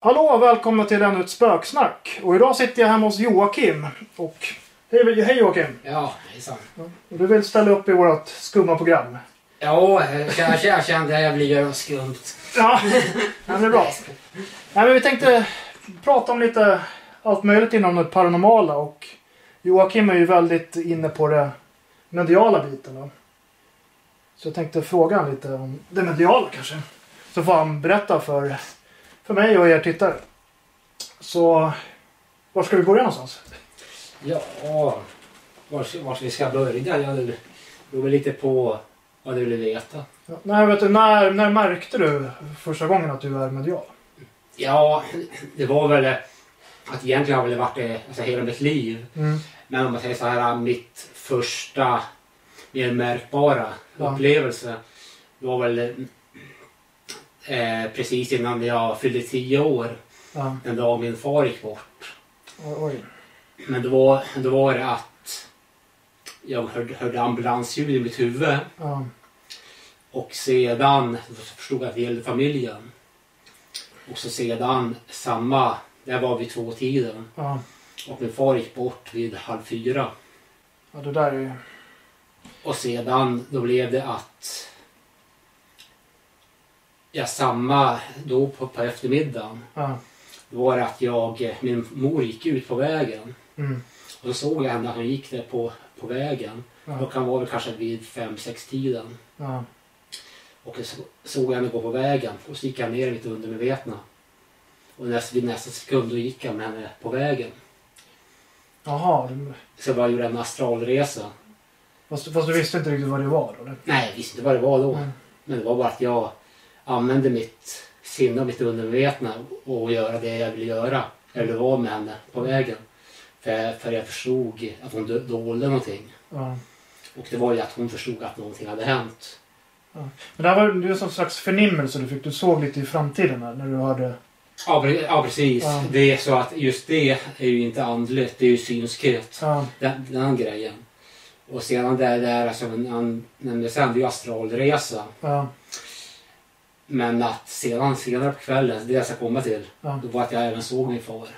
Hallå och välkomna till ännu ett spöksnack. Och idag sitter jag hemma hos Joakim. Och hej, hej Joakim. Ja, hejsan. Du vill ställa upp i vårt skumma program. Ja, jag, jag kände att jag blir skumt. Ja, ja det är bra. Nej, men vi tänkte prata om lite allt möjligt inom det paranormala. Och Joakim är ju väldigt inne på det mediala biten. Då. Så jag tänkte fråga honom lite om det mediala kanske. Så får han berätta för, för mig och er tittare. Så var ska vi börja någonstans? Ja, var, var vi ska börja? Ja, det beror lite på vad du vill veta. Ja, nej, vet du, när, när märkte du första gången att du är medial? Ja, det var väl att egentligen har väl varit det alltså, hela mitt liv. Mm. Men om man säger så här, mitt första mer märkbara Ja. upplevelse var väl eh, precis innan jag fyllde tio år. Ja, Den dag min far gick bort. oj. Men då var, då var det att jag hörde, hörde ambulansljud i mitt huvud. Ja, Och sedan förstod jag att det gällde familjen. Och så sedan samma, det var vid två tiden ja. Och min far gick bort vid halv fyra. ja, det där är ju... Och sedan då blev det att Ja, samma då på, på eftermiddagen. Ja, Då var det att jag, min mor gick ut på vägen. mm, Och då såg jag henne att hon gick där på, på vägen. Då ja, kan vara väl kanske vid fem sex tiden. ja, Och så- såg jag henne gå på vägen och så gick jag ner mitt undermedvetna. Och näst, vid nästa sekund då gick jag med henne på vägen. Jaha, Så jag bara gjorde en astralresa. fast, fast du visste inte riktigt vad det var då? eller? Nej, jag visste inte vad det var då. Mm. Men det var bara att jag använde mitt sinne och mitt undermedvetna och göra det jag ville göra. Eller vara med henne på vägen. För, för jag förstod att hon dolde någonting. Ja. Och det var ju att hon förstod att någonting hade hänt. Men det här var ju en slags förnimmelse du fick. Du såg lite i framtiden här, när du hörde... Ja, ja precis. Ja. Det är så att just det är ju inte andligt, det är ju synskhet. Ja, Den, den grejen. Och sedan det där som han nämnde sen, det är ju astralresa. ja, Men att sedan senare på kvällen, det jag ska komma till, ja. då var att jag även såg min far.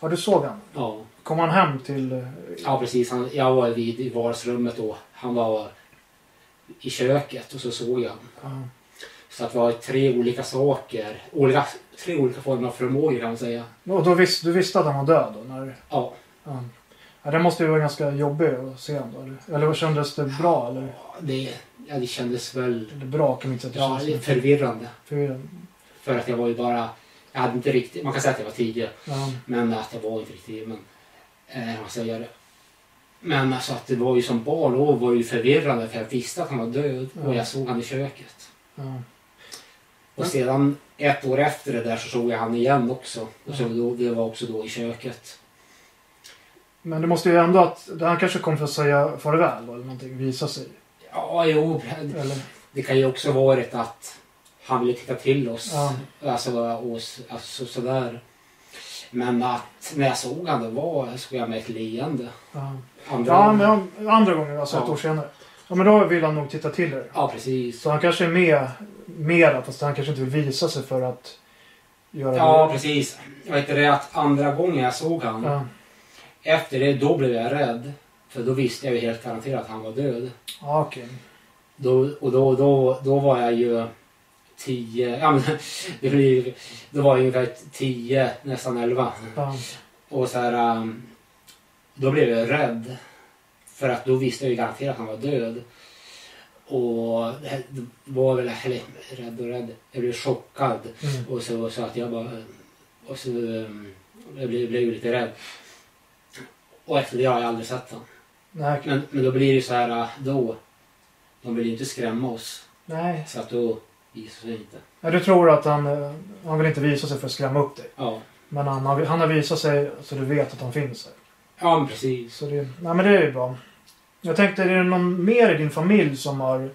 ja, du såg han? Ja, Kom han hem till... eh, ja precis. Han, jag var vid i vardagsrummet då. Han var i köket och så såg jag honom. Ja, Så att det var tre olika saker, olika, tre olika former av förmågor kan man säga. och då visste, du visste att han var död då? När, Ja, ja. ja, det måste ju vara ganska jobbigt att se honom då. Eller, eller kändes det bra? Eller, det, ja, det kändes väl eller bra kan man inte säga ja, det känns. förvirrande. För, att jag var ju bara, jag hade inte riktigt, man kan säga att jag var tio. ja, Men att jag var inte riktigt, men eh, man det. Men alltså att det var ju som barn då var det ju förvirrande för jag visste att han var död Ja. och jag såg han i köket. ja, Och sedan ett år efter det där så såg jag han igen också. Och så då, det var också då i köket. Men det måste ju ändå att... Han kanske kom för att säga farväl då, eller någonting. Visa sig. Ja, jo, Eller? det kan ju också varit att han ville titta till oss. Ja. Alltså, oss, alltså sådär. Men att när jag såg han, då var, såg jag med ett leende. Ja. Andra Ja, gången- men andra gången, alltså ett Ja. år senare. Ja, men då vill han nog titta till er. ja, precis. Så han kanske är med mera, fast han kanske inte vill visa sig för att göra Ja, det. precis. Jag vet det att andra gången jag såg han, Ja. efter det, då blev jag rädd. För då visste jag ju helt garanterat att han var död. Ja, okej. Då, och då, då, då var jag ju tio, ja men det blir, då var jag ungefär tio, nästan elva. Ja. Och så här, um, då blev jag rädd. För att då visste jag ju garanterat att han var död. Och det var väl, eller rädd och rädd, jag blev chockad. Mm. Och så, så att jag bara... Och så um, jag blev, blev lite rädd. Och efter det har jag aldrig sett honom. Nej. Men, men då blir det ju så här uh, då. De vill ju inte skrämma oss. Nej. Så att då visar sig inte. Ja, du tror att han, eh, han vill inte visa sig för att skrämma upp dig. Ja. Men han har, han har visat sig så du vet att han finns där. Ja men precis. Så det, nej, men det är ju bra. Jag tänkte, är det någon mer i din familj som har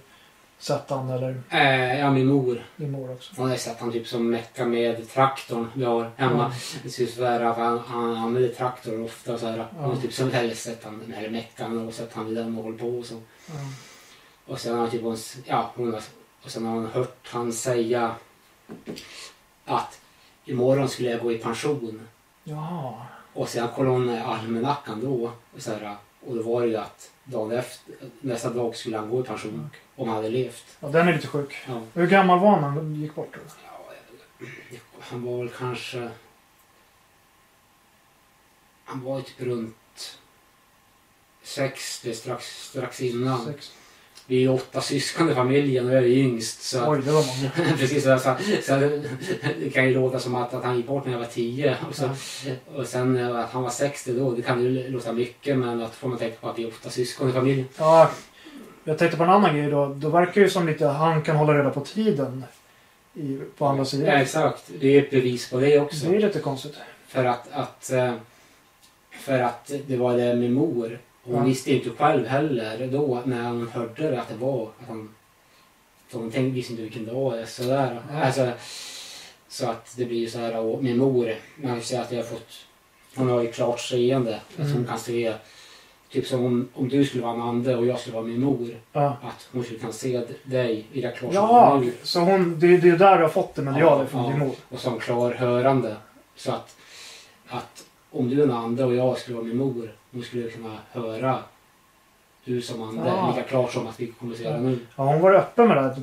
sett han eller Eh, ja min mor. din mor också? Hon har sett han typ som mecka med traktorn vi har hemma. Det ser ut så här, för han, han använder traktorn ofta. Så här. Hon har typ som heller sett han, eller meckan och sett han vid den och på och så. Ja. Och sen har typ hon, ja, hon har, och sen har hon hört han säga att imorgon skulle jag gå i pension. Jaha. Och sen kollade hon almanackan då. Och, så här, och då var det ju att dagen efter, nästa dag skulle han gå i pension. Om han hade levt. Ja, den är lite sjuk. Ja. Hur gammal var han när han gick bort? Då? Ja, han var väl kanske... Han var typ runt 60 strax, strax innan. Sex. Vi är åtta syskon i familjen och jag är yngst. Så Oj, det var många. Precis, så, så, så det kan ju låta som att, att han gick bort när jag var 10 och, så, och sen eh, att han var 60 då, det kan ju låta mycket men att får man tänka på att vi är åtta syskon i familjen. Ja, jag tänkte på en annan grej då. Då verkar ju som lite han kan hålla reda på tiden i, på andra Ja, sidan. exakt, det är ett bevis på det också. Det är lite konstigt. För att, att, eh, för att det var det med mor. Hon Ja. visste inte själv heller då när hon hörde det att det var att han... För hon tänkte, visste inte vilken dag det är sådär. Ja. Alltså, så att det blir ju så här och min mor, man kan säga att jag har fått... Hon har ju klart seende. Att hon Mm. kan se... Typ som om, om du skulle vara en ande och jag skulle vara min mor. Ja. Att hon skulle kunna se dig lika klart Ja, så hon, det, det är där du har fått det mediala Ja, ifrån ja. din mor. och som klarhörande. Så att, att om du är en ande och jag skulle vara min mor, hon skulle kunna höra du som ande Ja. lika klart som att vi kommunicerar nu. Ja, hon var öppen med det här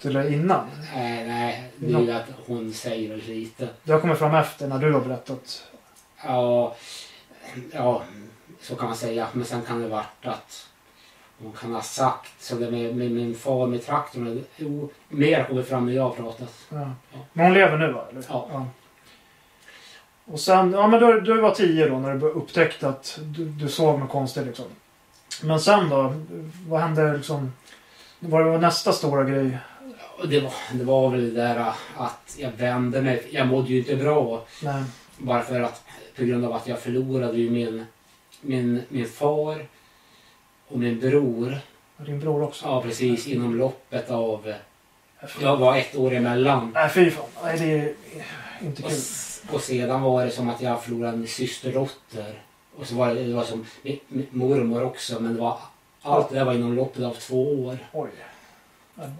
till dig innan. Nej, nej, det är ju att hon säger väldigt lite. Det har kommit fram efter när du har berättat. Ja, ja, så kan man säga. Men sen kan det varit att hon kan ha sagt, så det med, med min far med traktorn, jo, mer kommer fram när jag har pratat. Ja. Ja. Men hon lever nu va? Eller? Ja. Och sen, ja men du, du var tio då när du upptäckte att du, du såg något konstigt liksom. Men sen då? Vad hände liksom? Vad var nästa stora grej? Och det, var, det var väl det där att jag vände mig. Jag mådde ju inte bra. Nej. Bara för att på grund av att jag förlorade ju min, min, min far och min bror. Din bror också? Ja precis inom loppet av, jag var ett år emellan. Nej fy fan. Nej det är inte Och, kul. s- och sedan var det som att jag förlorade en systerdotter. Och så var det, det var som min, min mormor också men det var, allt det där var inom loppet av två år. Oj.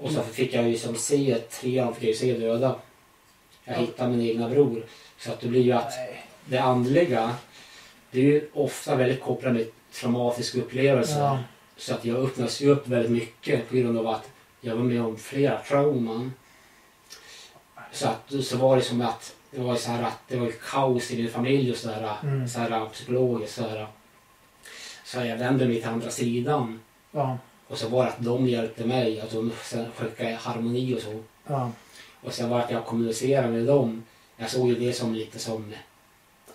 Och så fick jag ju som se, trean fick jag ju se döda. Jag Ja. hittade min egna bror. Så att det blir ju att Nej. det andliga, det är ju ofta väldigt kopplat med traumatiska upplevelser. Ja. Så att jag öppnas ju upp väldigt mycket på grund av att jag var med om flera trauman. Så att så var det som att det var så här att det var kaos i min familj och så här, Mm. så här psykologiskt så här. Så jag vände mig till andra sidan. Ja. Och så var det att de hjälpte mig, att de skickade harmoni och så. Ja. Och sen var det att jag kommunicerade med dem. Jag såg ju det som lite som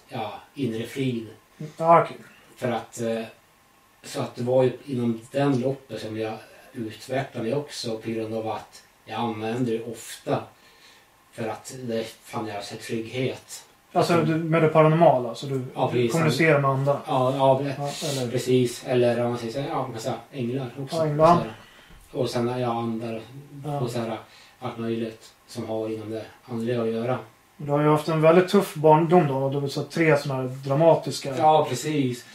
ja, inre frid. Ja okej. För att, eh, så att det var ju inom den loppet som jag utvecklade mig också på grund av att jag använde det ofta. För att det fann jag sig trygghet. Alltså med det paranormala, så du Ja, precis. kommunicerar med andra? Ja, ja Ja, eller? precis. Eller om man säger ja, man kan säga änglar också. Ja, änglar. Och sen ja, andar Ja. och så här, allt möjligt som har inom det andliga att göra. Du har ju haft en väldigt tuff barndom då. Du har så tre sådana här dramatiska... Ja, precis.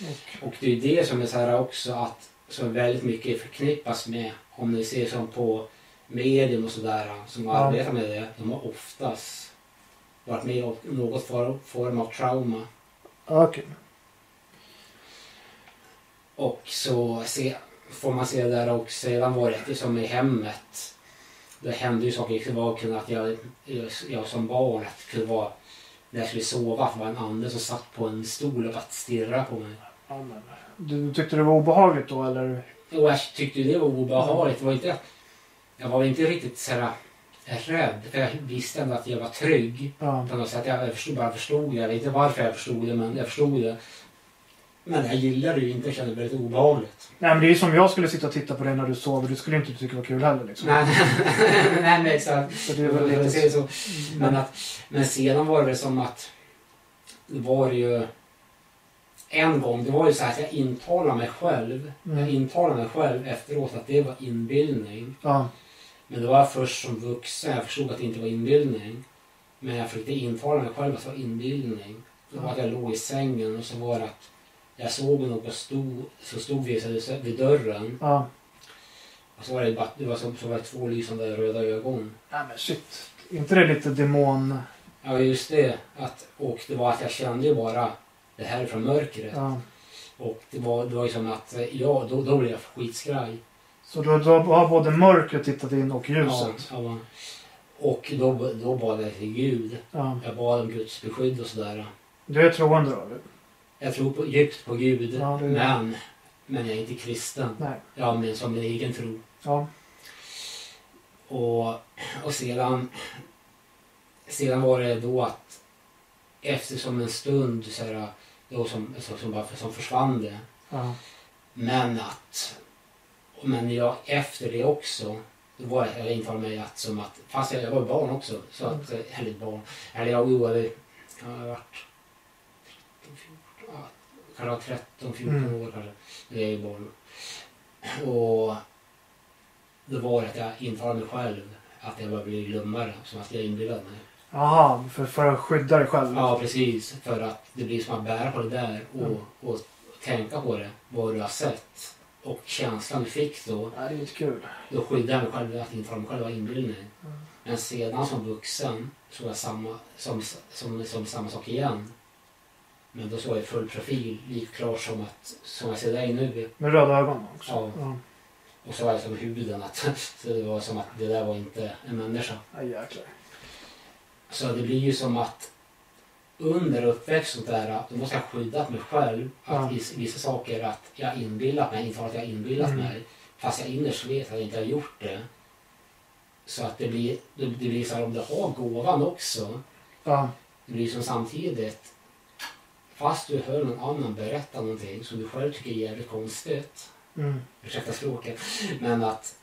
Och, Och det är det som är så här också att som väldigt mycket förknippas med om ni ser som på medium och sådär som Ja. arbetar med det. De har oftast varit med om något for, form av trauma. okej. Och så se, får man se där och sedan var det som i hemmet. Det hände ju saker. Det var kunde att jag, jag, som barn att det kunde vara när jag skulle sova att det var en ande som satt på en stol och bara stirrade på mig. Ja, du tyckte det var obehagligt då eller? Och jag tyckte det var obehagligt. Det var inte, jag var inte riktigt så här rädd. För jag visste ändå att jag var trygg. Ja. På något sätt. Jag förstod, bara förstod det. Jag vet inte varför jag förstod det, men jag förstod det. Men jag gillade det ju inte. Jag kände det väldigt obehagligt. Nej men det är ju som jag skulle sitta och titta på dig när du sover. Du skulle inte tycka det var kul heller liksom. Nej, nej men exakt. Så det är väl Jag lite... så. Men, att, men sedan var det väl som att det var ju en gång, det var ju så här att jag intalade mig själv. Jag Mm. intalade mig själv efteråt att det var inbildning. Ja. Men det var först som vuxen jag förstod att det inte var inbildning. Men jag försökte intala mig själv att det var inbildning. Det var att jag låg i sängen och så var det att jag såg någon stod, så stod vi så- vid dörren. Ja. Och så var det, bara, det var som, så var det två lysande röda ögon. Nej men shit. inte det lite demon... Ja, just det. Att, och det var att jag kände ju bara det här från mörkret. Ja. Och det var, det var ju som att, ja, då, då blev jag skitskraj. Så du, du har både mörkret tittat in och ljuset? Ja, ja. Och då, då bad jag till Gud. Ja. Jag bad om Guds beskydd och sådär. Du är troende då? Jag tror på, djupt på Gud, Ja, men, men jag är inte kristen. Nej. Ja, men som min egen tro. Ja. Och, och sedan, sedan var det då att efter som en stund så här, då som, som, som, bara, som försvann det. Ja. Men att, men jag efter det också, då var jag, jag intalade mig att som att, fast jag, jag var barn också, så att, eh, eller barn, eller jag, jo, eller, jag har varit 13, 14, ja, kanske var 13, 14 Mm. år kanske. Det är ju barn. Och då var det att jag intalade mig själv att jag började bli glummare, som att jag inbillade mig. Jaha, för, för att skydda dig själv? Ja, precis. För att det blir som att bära på det där och, och tänka på det, vad du har sett. Och känslan du fick då, Nej, det är inte kul. då skyddade jag mig själv att intala mig själv var inbillning. Mm. Men sedan som vuxen såg jag samma, som, som, som samma sak igen. Men då såg jag full profil, lika klart som, att, som jag ser dig nu. Med röda ögon också? Ja. ja. Och så var det som huden, att, så det var som att det där var inte en människa. Nej, jäklar. Så det blir ju som att under uppväxt och där, då måste jag skydda mig själv. Att vissa, vissa saker att jag inbillat mig, inte att jag inbillat Mm. mig. Fast jag innerst vet att jag inte har gjort det. Så att det blir, det, det blir så här om du har gåvan också. Ja. Det blir som samtidigt, fast du hör någon annan berätta någonting som du själv tycker är jävligt konstigt. Mm. Ursäkta språket. Men att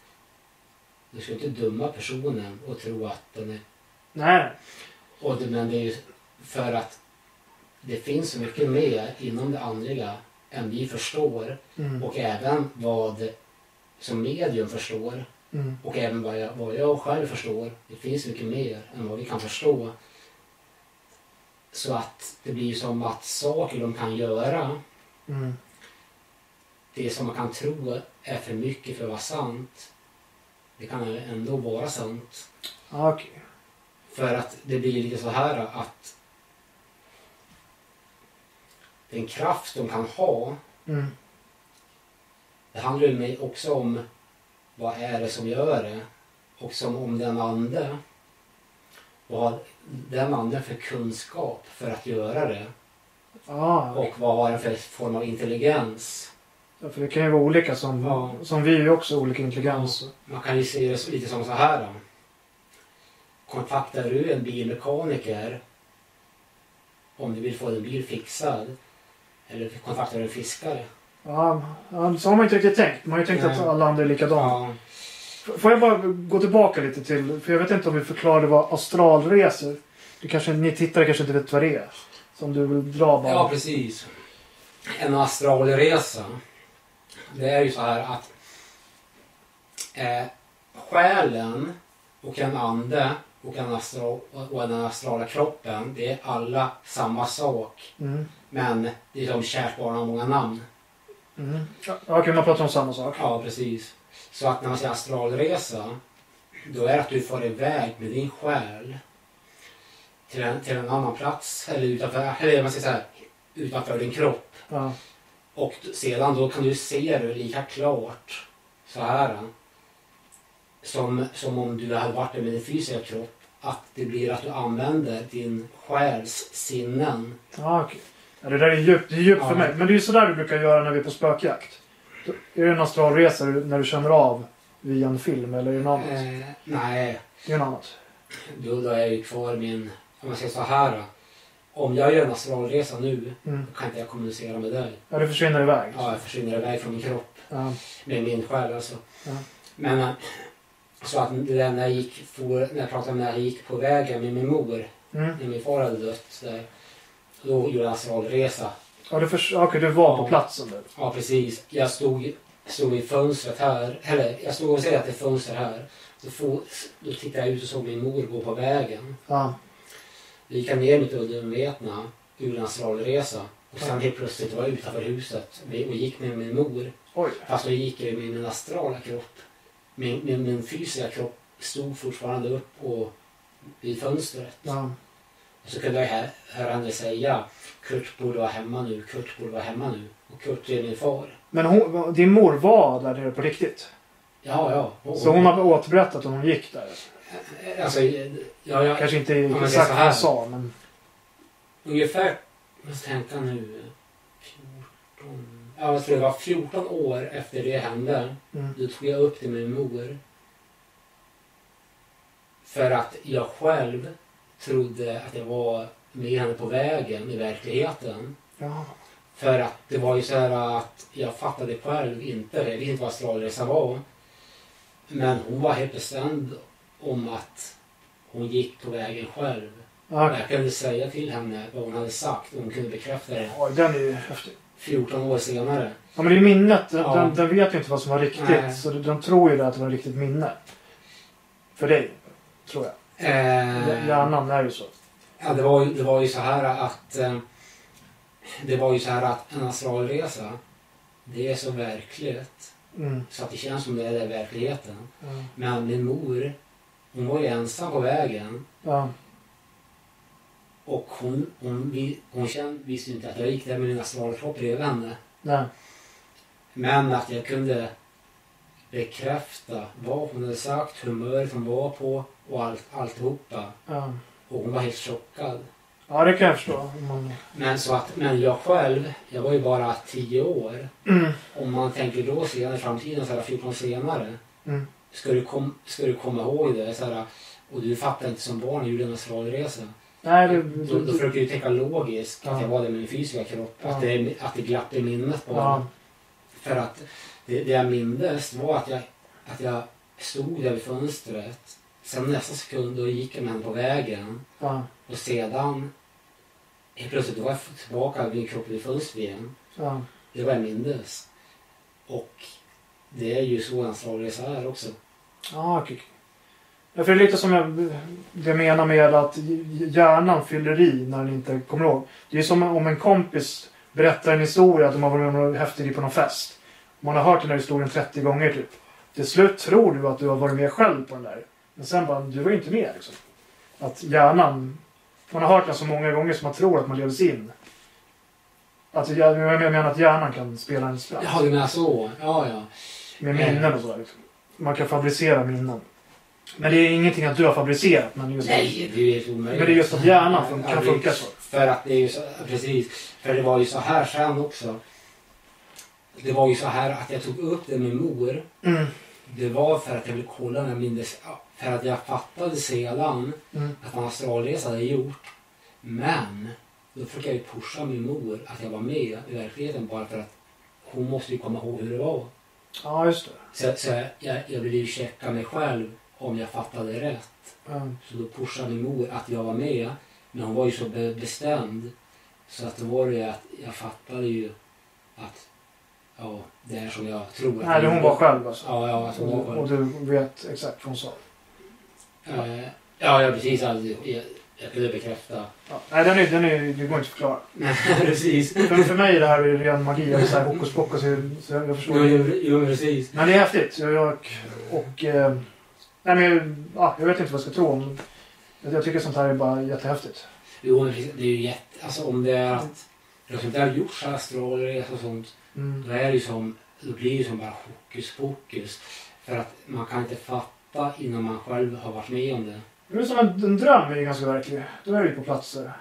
du ska inte döma personen och tro att den är Nej. Och det, men det är ju för att det finns så mycket mer inom det andliga än vi förstår Mm. och även vad som medium förstår Mm. och även vad jag, vad jag själv förstår. Det finns mycket mer än vad vi kan förstå. Så att det blir som att saker de kan göra, Mm. det som man kan tro är för mycket för att vara sant, det kan ändå vara sant. Okej. För att det blir lite så här att den kraft de kan ha, Mm. det handlar ju också om vad är det som gör det och som om den ande, vad har den anden för kunskap för att göra det Ja, och vad har den för form av intelligens. ja, för det kan ju vara olika som, Ja. som vi är också olika intelligens. Man kan ju se det lite som så här. Då. Kontaktar du en bilmekaniker om du vill få din bil fixad eller kontaktar du fiskare? Ja, så har man inte riktigt tänkt. Man har ju tänkt Nej. att alla andra är likadana. Ja, Får jag bara gå tillbaka lite till, för jag vet inte om vi förklarade vad astralresor, du kanske, ni tittare kanske inte vet vad det är. Som du vill dra bara. ja, precis. En astralresa. Det är ju så här att eh, själen och en ande och, en astral, och den astrala kroppen, det är alla samma sak. Mm. Men det är som kärt barn har många namn. Mm. Ja, Okej, man pratar om samma sak. Ja, precis. Så att när man säger astralresa, då är det att du får iväg med din själ till en, till en annan plats, eller utanför, eller man ska säga, utanför din kropp. Ja. Och sedan då kan du se det lika klart så här. Som, som om du hade varit med din fysiska kropp. Att det blir att du använder din själs sinnen. Ja. Ja, det där är djupt, det är djupt Ja. för mig. Men det är ju sådär du brukar göra när vi är på spökjakt. Är det en astralresa när du känner av via en film eller är det något annat? Eh, nej, Det är något annat. då, då är jag ju kvar min, om man säger så här. Om jag gör en astralresa nu, Mm. kan inte jag kommunicera med dig. Ja, det försvinner iväg. Ja, jag försvinner iväg från min kropp. Ja. Med min själ alltså. Ja. Men eh, så att när jag gick, for, när jag pratade om när jag gick på vägen med min mor, Mm. när min far hade dött, där, då gjorde jag astralresa. Ja, du, förs- okej, du var på Ja. platsen där. Ja, precis. Jag stod, stod i fönstret här, eller jag stod och säger att det är fönster här. Då, for, då tittade jag ut och såg min mor gå på vägen. Ja. Då gick ner mitt undermedvetna, gjorde en astralresa. Och sen helt plötsligt var jag utanför huset och gick med min mor. Oj. Fast då gick jag med min astrala kropp. Min, min, min fysiska kropp stod fortfarande upp på, vid fönstret. Ja. Så kunde jag hö- höra henne säga Kurt borde vara hemma nu, Kurt borde vara hemma nu. Och Kurt är min far. Men hon, din mor var där nere på riktigt? Ja, ja. Och- Så hon har återberättat om hon gick där? Alltså, ja, jag, Kanske inte exakt vad hon sa, men... ungefär, jag måste tänka nu, 14, ja, jag tror det var 14 år efter det hände. Mm. Då tog jag upp det med min mor. För att jag själv trodde att jag var med henne på vägen i verkligheten. Ja. För att det var ju så här att jag fattade själv inte, jag vet inte vad astralresa var. Men hon var helt bestämd om att hon gick på vägen själv. Ja, Och jag kunde säga till henne vad hon hade sagt och hon kunde bekräfta det Oj, den är ju häftig. 14 år senare. Ja, men det är minnet. Den, Ja. den, den vet ju inte vad som var riktigt. Nej. Så den tror ju att det var riktigt minne. För dig, tror jag. Eh, Hjärnan är ju så. Ja, det var, det var ju så här att... Eh, det var ju så här att en astralresa, det är så verkligt. Mm. Så att det känns som det är verkligheten. Ja. Men min mor, hon var ju ensam på vägen. Ja. Och hon, hon, hon kände, visste inte att jag gick där med min astralkropp bredvid henne. Nej. Men att jag kunde bekräfta vad hon hade sagt, humöret hon var på och allt, alltihopa. Ja. Och hon var helt chockad. ja, det kan jag förstå. Man... Men, så att, men jag själv, jag var ju bara 10 år. Mm. Om man tänker då senare i framtiden, så här 14 år senare. Mm. Ska du, kom, ska du komma ihåg det? Så här, och du fattar inte som barn, jag gjorde en astralresa. Nej, det... Då, då det- försöker du tänka logiskt Ja. att jag var där med min fysiska kropp. Ja. Att, det, är- att det glapp i minnet bara. ja. För att det, det jag mindes var att jag, att jag stod där vid fönstret. Sen nästa sekund då gick jag med henne på vägen. Ja. Och sedan helt plötsligt var jag tillbaka vid kroppen vid fönstret igen. Ja. Det var jag mindes. Och det är ju så en astralresa är också. Ja, okej. Ja, för det är lite som jag, jag menar med att hjärnan fyller i när den inte kommer ihåg. Det är som om en kompis berättar en historia att de har varit med om något häftigt på någon fest. Man har hört den här historien 30 gånger typ. Till slut tror du att du har varit med själv på den där. Men sen bara, du var ju inte med liksom. Att hjärnan, man har hört den så många gånger så man tror att man lever sig in. Att jag, jag menar att hjärnan kan spela en spratt. Jaha, du menar så? Ja, ja. Med minnen och sådär. Liksom. Man kan fabricera minnen. Men det är ingenting att du har fabricerat. Men, just Nej, det är ju helt omöjligt. men det är just att hjärnan fun- kan funka så. För att det är ju så, precis. För det var ju så här sen också. Det var ju så här att jag tog upp det med mor. Mm. Det var för att jag ville kolla när jag mindes, för att jag fattade sedan Mm. att en astralresa hade jag gjort. Men då försökte jag ju pusha min mor att jag var med i verkligheten bara för att hon måste ju komma ihåg hur det var. Ja, just det. Så, så jag, jag ville ju checka mig själv om jag fattade rätt. Mm. Så då pushade mor att jag var med. Men hon var ju så be- bestämd. Så att då var det att jag fattade ju att ja, det är som jag tror. att Nej, hon var själv alltså. Ja, ja, att hon var Och, själv. och du vet exakt vad hon sa. Eh, Ja, ja precis. Alltså, jag, jag kunde bekräfta. Ja. Nej, den är, den är, det går inte att förklara. precis. För, för mig är det här är ren magi. Är så här hokus pokus. Så jag, jag förstår. Jo, jo, precis. Men det är häftigt. Jag, jag, och... Eh, nej, men ja, jag vet inte vad jag ska tro om... Jag, jag tycker sånt här är bara jättehäftigt. Jo, men. Det är ju jätte... Alltså om det är att det har gjorts astralresor och sånt. Mm. Då är det ju som, då blir det ju som bara hokus pokus. För att man kan inte fatta innan man själv har varit med om det. Det är som en, en dröm är ju ganska verklig. Då är du ju på platser.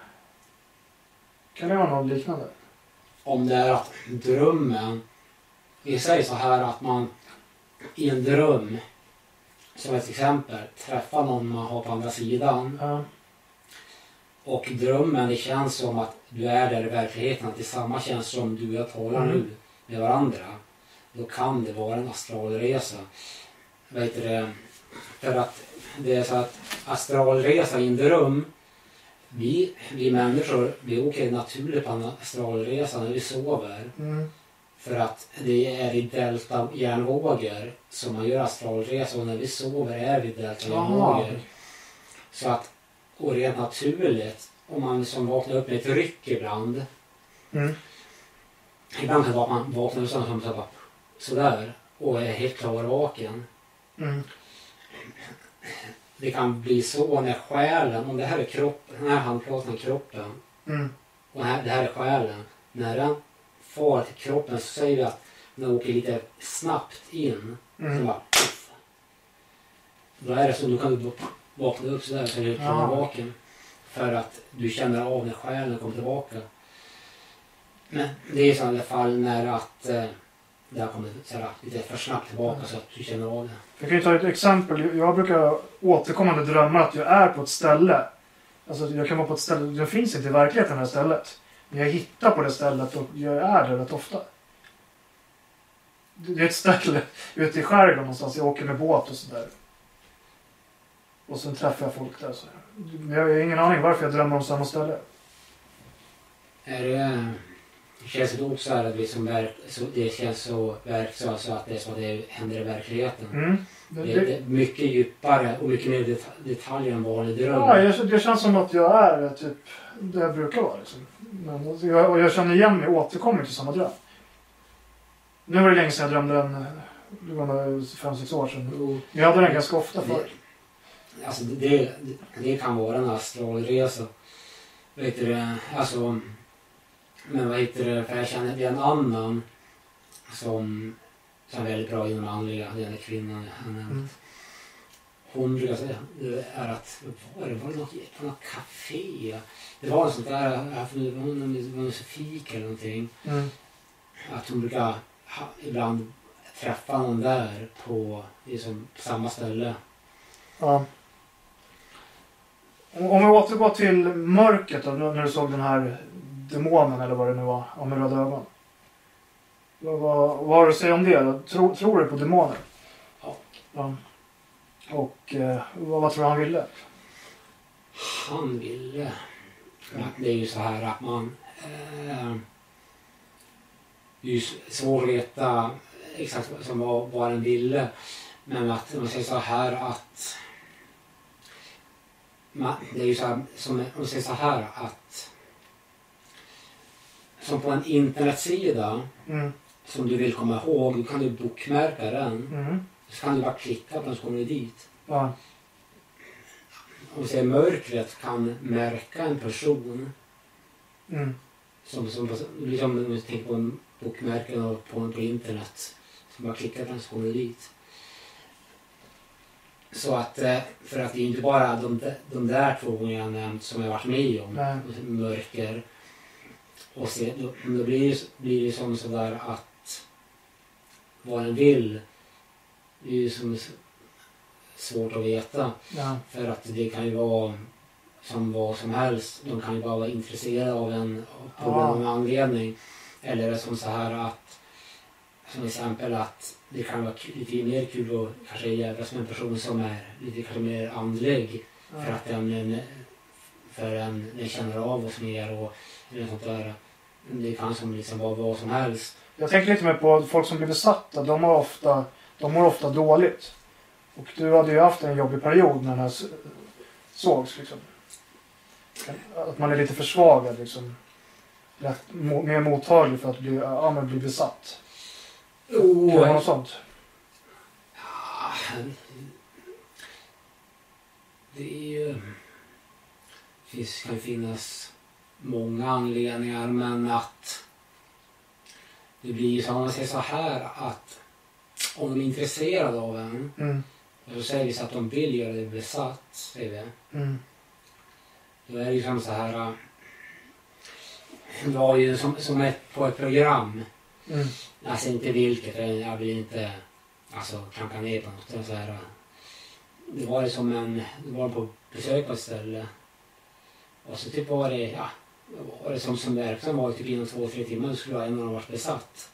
Kan det vara något liknande? Om det är att drömmen, vi säger så här att man i en dröm, som ett exempel, träffar någon man har på andra sidan. Ja. Och drömmen, det känns som att du är där i verkligheten, att det är samma känsla som du och jag talar Mm. nu med varandra. Då kan det vara en astralresa. Vet du? För att det är så att astralresa i en dröm, vi, vi människor, vi åker naturligt på en astralresa när vi sover. Mm. För att det är i delta hjärnvågor som man gör astralresa och när vi sover är vi i delta Jaha. hjärnvågor. Så att, och rent naturligt, om man som vaknar upp med ett ryck ibland. Mm. Ibland kan man vaknar upp som så bara, sådär och är helt klar och vaken. Mm. det kan bli så när själen, om det här är kroppen, den här handflatan är kroppen Mm. och det här, det här är själen. När den far till kroppen så säger vi att den åker lite snabbt in. Så Mm. bara, puff. Då är det så, då kan du vakna upp sådär så är du Ja. vaken. För att du känner av när själen kommer tillbaka. Men det är så i alla fall när att eh, det har kommit sådär, lite för snabbt tillbaka så att du känner av det. Jag kan ju ta ett exempel. Jag brukar återkommande drömma att jag är på ett ställe. Alltså jag kan vara på ett ställe, det finns inte i verkligheten det här stället. Men jag hittar på det stället och jag är där rätt ofta. Det är ett ställe ute i skärgården någonstans. Jag åker med båt och sådär. Och sen träffar jag folk där. Så. Men Jag har ingen aning varför jag drömmer om samma ställe. Är det, det känns det också här att vi som verk, så, det känns så verksamt så att det är så att det händer i verkligheten. Mm. Det, Det, det är mycket djupare och mycket mer deta- detaljer än vanlig dröm. ja, jag, det känns som att jag är typ där jag brukar vara. Liksom. Men, alltså, jag, och jag känner igen mig och återkommer till samma dröm. Nu var det länge sedan jag drömde den. Det var fem, sex år sedan. Och Jag hade den ganska ofta förr. Alltså det, det, det kan vara en astralresa. Vet du det? Alltså, men vad heter det? För jag känner det är en annan som, som är väldigt bra inom andliga, den där kvinnan jag nämnt. Mm. Hon det är att, var det, var det något, på något café? Det var en sånt där, om det var fik eller någonting. Mm. Att hon brukar ha, ibland träffa någon där på, liksom, på samma ställe. Ja. Om om vi återgår till mörkret då, när du såg den här demonen eller vad det nu var, ja, med röda ögon. Vad, vad, vad har du att säga om det? Tror, tror du på demoner? Ja. ja. Och eh, vad, vad tror du han ville? Han ville... Ja, det är ju så här att man... Eh, det är ju svårt att veta exakt som vad, vad den ville. Men att man säger så här att... Man, det är ju så här, som, om man säger så här att... Som på en internetsida Mm. som du vill komma ihåg, då kan du bokmärka den. Mm. Så kan du bara klicka på den så kommer du dit. Ja. Vi säger mörkret kan märka en person Mm. som, som liksom om du tänker på en bokmärken och på, på internet. Så bara klickar på den så kommer du dit. Så att, eh, för att det är inte bara de, de- de där två gångerna jag nämnt som jag varit med om. Nej. Mörker. Och se, då, då blir, det- blir det som sådär att vad den vill det är ju som svårt att veta. Ja. För att det kan ju vara som vad som helst. De kan ju bara vara intresserade av en på grund av en anledning. Eller är det som så här att som exempel att det kan vara lite mer kul att kanske jävlas med en person som är lite kanske mer andlig. För att den, den, för en, den känner av som är och eller sånt där. Det kan som liksom vara vad som helst. Jag tänker lite mer på folk som blir besatta. De, har ofta, de mår ofta dåligt. Och du hade ju haft en jobbig period när den här sågs. Liksom. Att man är lite försvagad. Liksom. Lätt, mer mottaglig för att bli, ja, men bli besatt. Kan det vara något sånt? Ah, Det är ju... Det kan finnas många anledningar men att det blir ju som om man säger så här att om de är intresserade av en Mm. och så säger vi så att de vill göra det besatt, säger vi. Mm. Då är det ju som så här... äh, Det var ju som, som ett, på ett program Mm. Alltså inte vilket, jag vill inte alltså, klanka ner på något. Det var Så här, det var ju som en, det var på besök på ett ställe. Och så typ var det, ja, var det som, som verksam var det typ inom två, tre timmar så skulle en av dem varit besatt.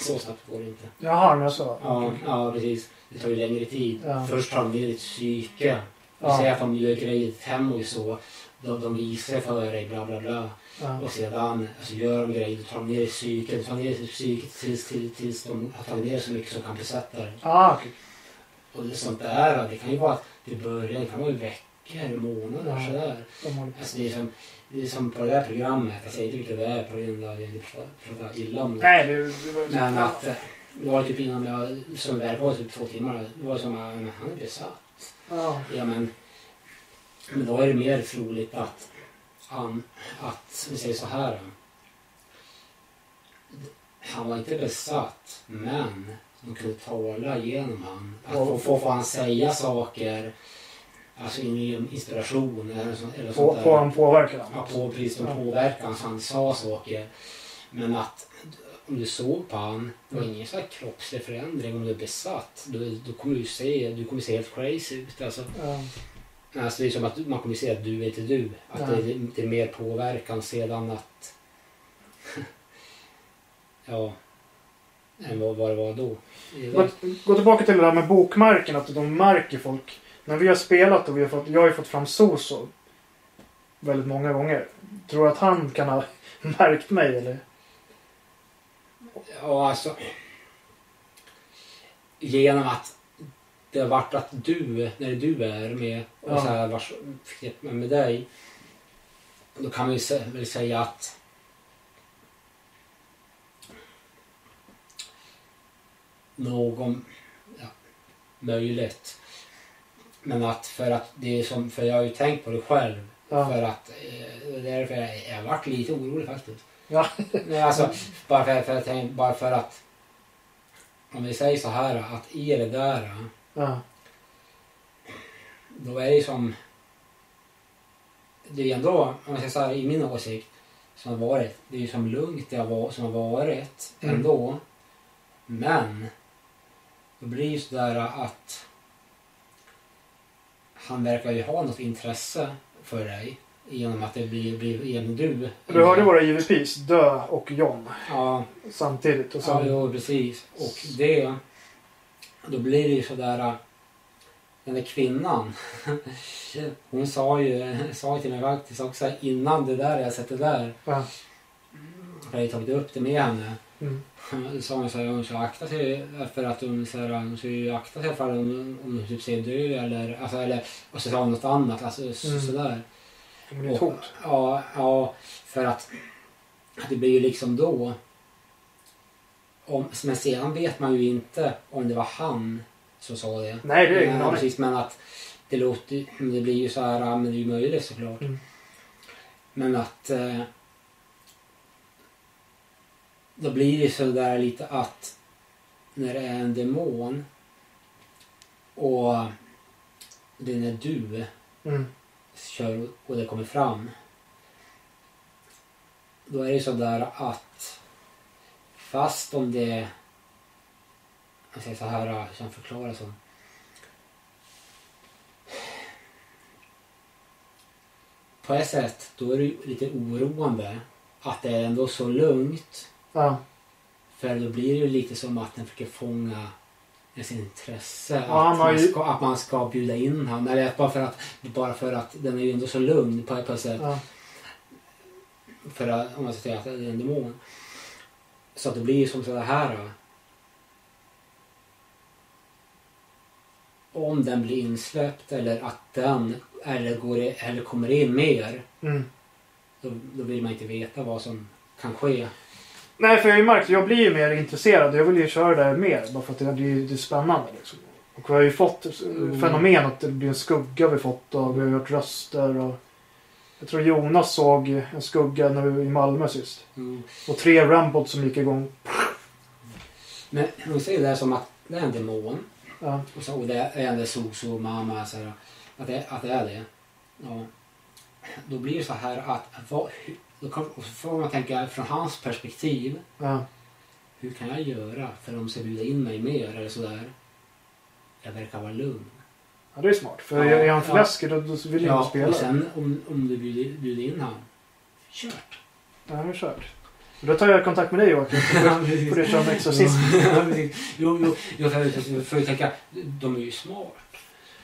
Så snabbt går det inte. Jaha, men så. Ja, ja precis. Det tar ju längre tid. Ja. Först tar de ner ditt psyke. Ja. säger att de gör grejer hem och så. De, de visar för dig, bla bla bla. Ja. Och sedan alltså, gör de grejer, tar de ner i psyket, tar ner i psyket tills, tills, tills de har tagit ner så mycket som kan besätta dig. Ah, okej. Och det, sånt där, det kan ju vara att det börjar, det kan vara i veckor, månader sådär. De. Alltså det är som, det är som på det där programmet, jag säger inte vilket det är på grund av att jag inte pratar- illa om det. Nej, det, det var... Men att eh, det var typ innan jag, som väl var typ två timmar, det var som att han är besatt. Ja. Ja men, men då är det mer troligt att han, att, vi säger så här. Han var inte besatt, men de kunde tala genom han. Att få, få, få han säga saker, alltså in- inspiration eller, så, eller På, sånt där. på han påverkar Ja, på precis Ja. påverkan så han sa saker. Men att om du såg på han, det var Mm. ingen så här kroppslig förändring om du är besatt. Då, då kommer du se, du kommer se helt crazy ut. Alltså, Ja. alltså det är som att man kommer se att du är inte du. Att Ja. det, är- det är mer påverkan sedan att... ja. Än vad, vad det var då. Gå tillbaka till det där med bokmärken, att de märker folk. När vi har spelat och vi har fått, jag har ju fått fram Soso väldigt många gånger. Tror du att han kan ha märkt mig eller? Ja, alltså. Genom att det har varit att du, när du är med och Ja. så här vars med, med dig. Då kan man ju väl säga att någon, ja, möjligt. Men att för att det är som, för jag har ju tänkt på det själv. Ja. För att, eh, därför jag, jag varit lite orolig faktiskt. Ja. Nej, alltså, bara för, för, att- bara för att om vi säger så här att i det där Ja. då är det som det är ändå, om man säger så här i min åsikt som har varit, det är ju som lugnt det har varit, som har varit Mm. ändå. Men då blir det ju sådär att han verkar ju ha något intresse för dig genom att det blir, blir genom du. Du hörde våra JVPs, Dö och John, Ja, samtidigt. Och Ja, sen, jo, precis. Och det, då blir det ju sådär, den där kvinnan, hon sa ju, sa ju till mig faktiskt också innan det där, jag sett det där, ja. jag har ju tagit upp det med henne. Mm. Då sa hon så här, hon ska akta sig för att hon, så här, hon ska ju akta sig för om, om hon typ ser dö eller, alltså, eller, och så sa hon något annat, alltså Mm. sådär. Men det är ett hot. Ja, ja, för att det blir ju liksom då. Om, men sedan vet man ju inte om det var han som sa det. Nej, det är ingen aning. precis, men att det låter det blir ju så här, ja, men det är ju möjligt såklart. Mm. Men att eh, då blir det så där lite att när det är en demon och det är du Mm. kör och det kommer fram. Då är det så där att fast om det jag säger så här, jag förklara så. På ett sätt, då är det lite oroande att det är ändå så lugnt. Ja. För då blir det ju lite som att den försöker fånga ens intresse. Ja, att, man ju- ska, att man ska bjuda in honom. Eller bara för att, bara för att den är ju ändå så lugn på, ett sätt. Ja. För att, om man ska säga att det är en demon. Så att det blir ju som så här. då. Om den blir insläppt eller att den eller, går, i- eller kommer in mer. Mm. Då, då vill man inte veta vad som kan ske. Nej, för jag märkt, jag blir ju mer intresserad. Jag vill ju köra det mer. Bara för att det blir det är spännande. Liksom. Och vi har ju fått Mm. fenomen att det blir en skugga vi fått och vi har hört röster. Och... Jag tror Jonas såg en skugga när vi var i Malmö sist. Mm. Och tre Rambot som gick igång. Men hon säger det här som att det är en demon. Ja. Och, så, och det är en Soso, mamma, så här, att, det, att det är det. Ja. Då blir det så här att, vad, då får man tänka från hans perspektiv. Ja. Hur kan jag göra för de ska bjuda in mig mer eller sådär? Jag verkar vara lugn. ja, det är smart. För Ja, är han för ja. läskig då, då vill jag inte Ja, spela. och sen om, om du bjuder, bjuder in han. Kört. Ja, det är kört. Då tar jag kontakt med dig Joakim. Så får- du köra med exorcism. Ja, jo, jo, jo, för, för att tänka, de är ju smart.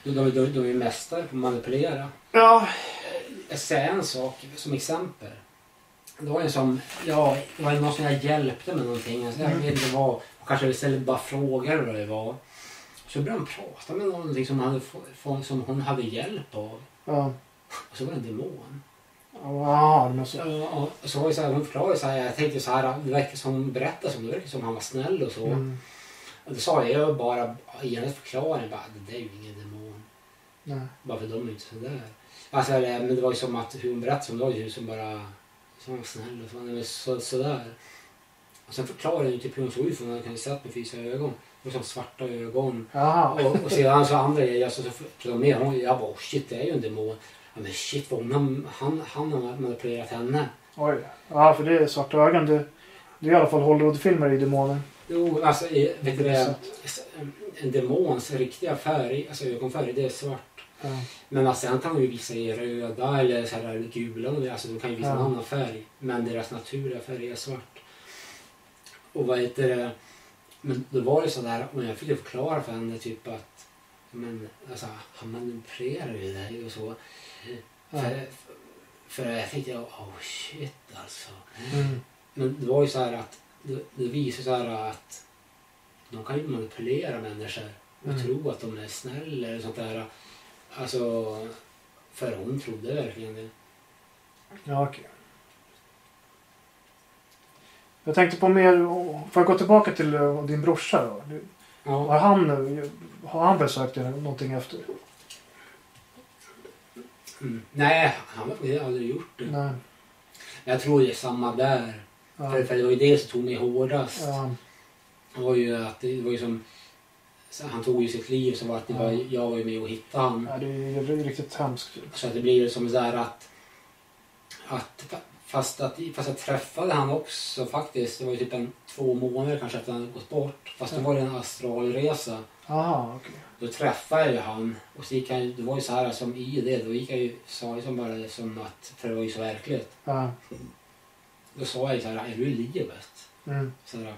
De, de, de, de är mästare på att manipulera. Ja. Jag ska säga en sak som exempel. Det var en som, ja, det var någon som jag hjälpte med någonting. Alltså, jag Mm. vet inte vad. Kanske istället bara frågade vad det var. Så började han prata med någonting som, hade, som hon hade hjälp av. Ja. Och så var det en demon. Ja, men så. Ja, och så var det så här, hon förklarade så här, jag tänkte så här, det verkar som hon berättade som, det verkar som han var snäll och så. Mm. Och då sa jag bara, genast förklaring, bara, det där är ju ingen demon. Nej. Bara för de är inte sådär. Alltså, men det var ju som att hon berättade som det var ju som bara så var snäll och så, men så, sådär. Och sen förklarade ju typ hur hon såg ut för hon hade kanske sett med fysiska ögon. Hon som svarta ögon. Och, och sedan så andra grejer, alltså, så förklarade med hon, jag bara oh, shit det är ju en demon. Ja, men shit vad hon han, han har manipulerat henne. Oj. Ja, för det är svarta ögon. Det, det är i alla fall Hollywoodfilmer i demoner. Jo, alltså vet du det, Så en demons riktiga färg, alltså ögonfärg, det är svart. Men sen kan ju visa i röda eller så här gula, och det, alltså de kan ju visa en annan färg. Men deras naturliga färg är svart. Och vad heter det, men då var det sådär, och jag fick ju förklara för henne typ att men alltså, han manipulerar ju dig och så. För, för jag tänkte, oh shit alltså. Mm. Men det var ju så här att det, det visar så här att de kan ju manipulera människor och Mm. tro att de är snälla eller sånt där. Alltså, för hon trodde verkligen det. Ja, okej. Jag tänkte på mer, får jag gå tillbaka till eh, din brorsa då? Du- Har Ja, han, eh, har han besökt dig någonting efter? mm. Nej, han har aldrig gjort det. Nej. Jag tror det är samma där. Ja. För, för det var ju det som tog mig hårdast. Ja. Det var ju att det var ju som så han tog ju sitt liv så var det var, Ja. jag var ju med och hittade han. Ja, det är ju riktigt hemskt. Så att det blir som så här att, att fast, att fast jag träffade han också faktiskt. Det var ju typ en två månader kanske efter att han gått bort. Fast då Ja. var det en astralresa. Aha, okej. Då träffade jag ju han. Och så gick han, det var ju så här som i det. Då gick jag ju, sa jag som bara som att, för det var ju så verkligt. Ja. Då sa jag ju så här, är du i livet? Mm. Så där.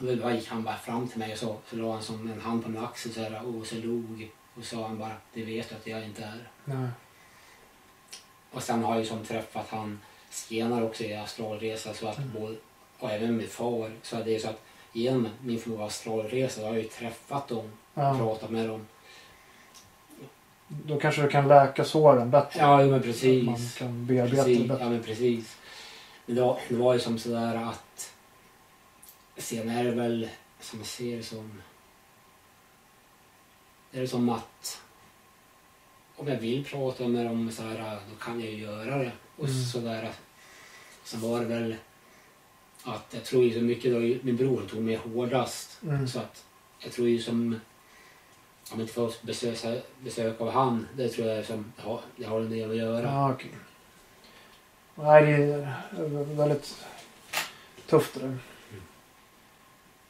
Och då gick han bara fram till mig och så, så la han som en hand på min axel så här, och så log. Och sa han bara, det vet du att jag inte är. Nej. Och sen har jag ju som träffat han senare också i astralresa så att Mm. både, och även min far. Så att det är så att genom min förmåga astralresa har jag ju träffat dem och Ja. pratat med dem. Då kanske du kan läka såren bättre. Ja, men precis. Man kan bearbeta precis. det bättre. Ja, men precis. Men det var, det var ju som sådär att sen är det väl som jag ser det som är det som att om jag vill prata med dem så här, då kan jag ju göra det. Och Mm. sådär. Sen var det väl att jag tror ju så mycket då min bror tog mig hårdast. Mm. Så att jag tror ju som om inte får besök, besök av han, det tror jag som, ja, det har en del att göra. Ja, okej. Nej, det är väldigt tufft det där.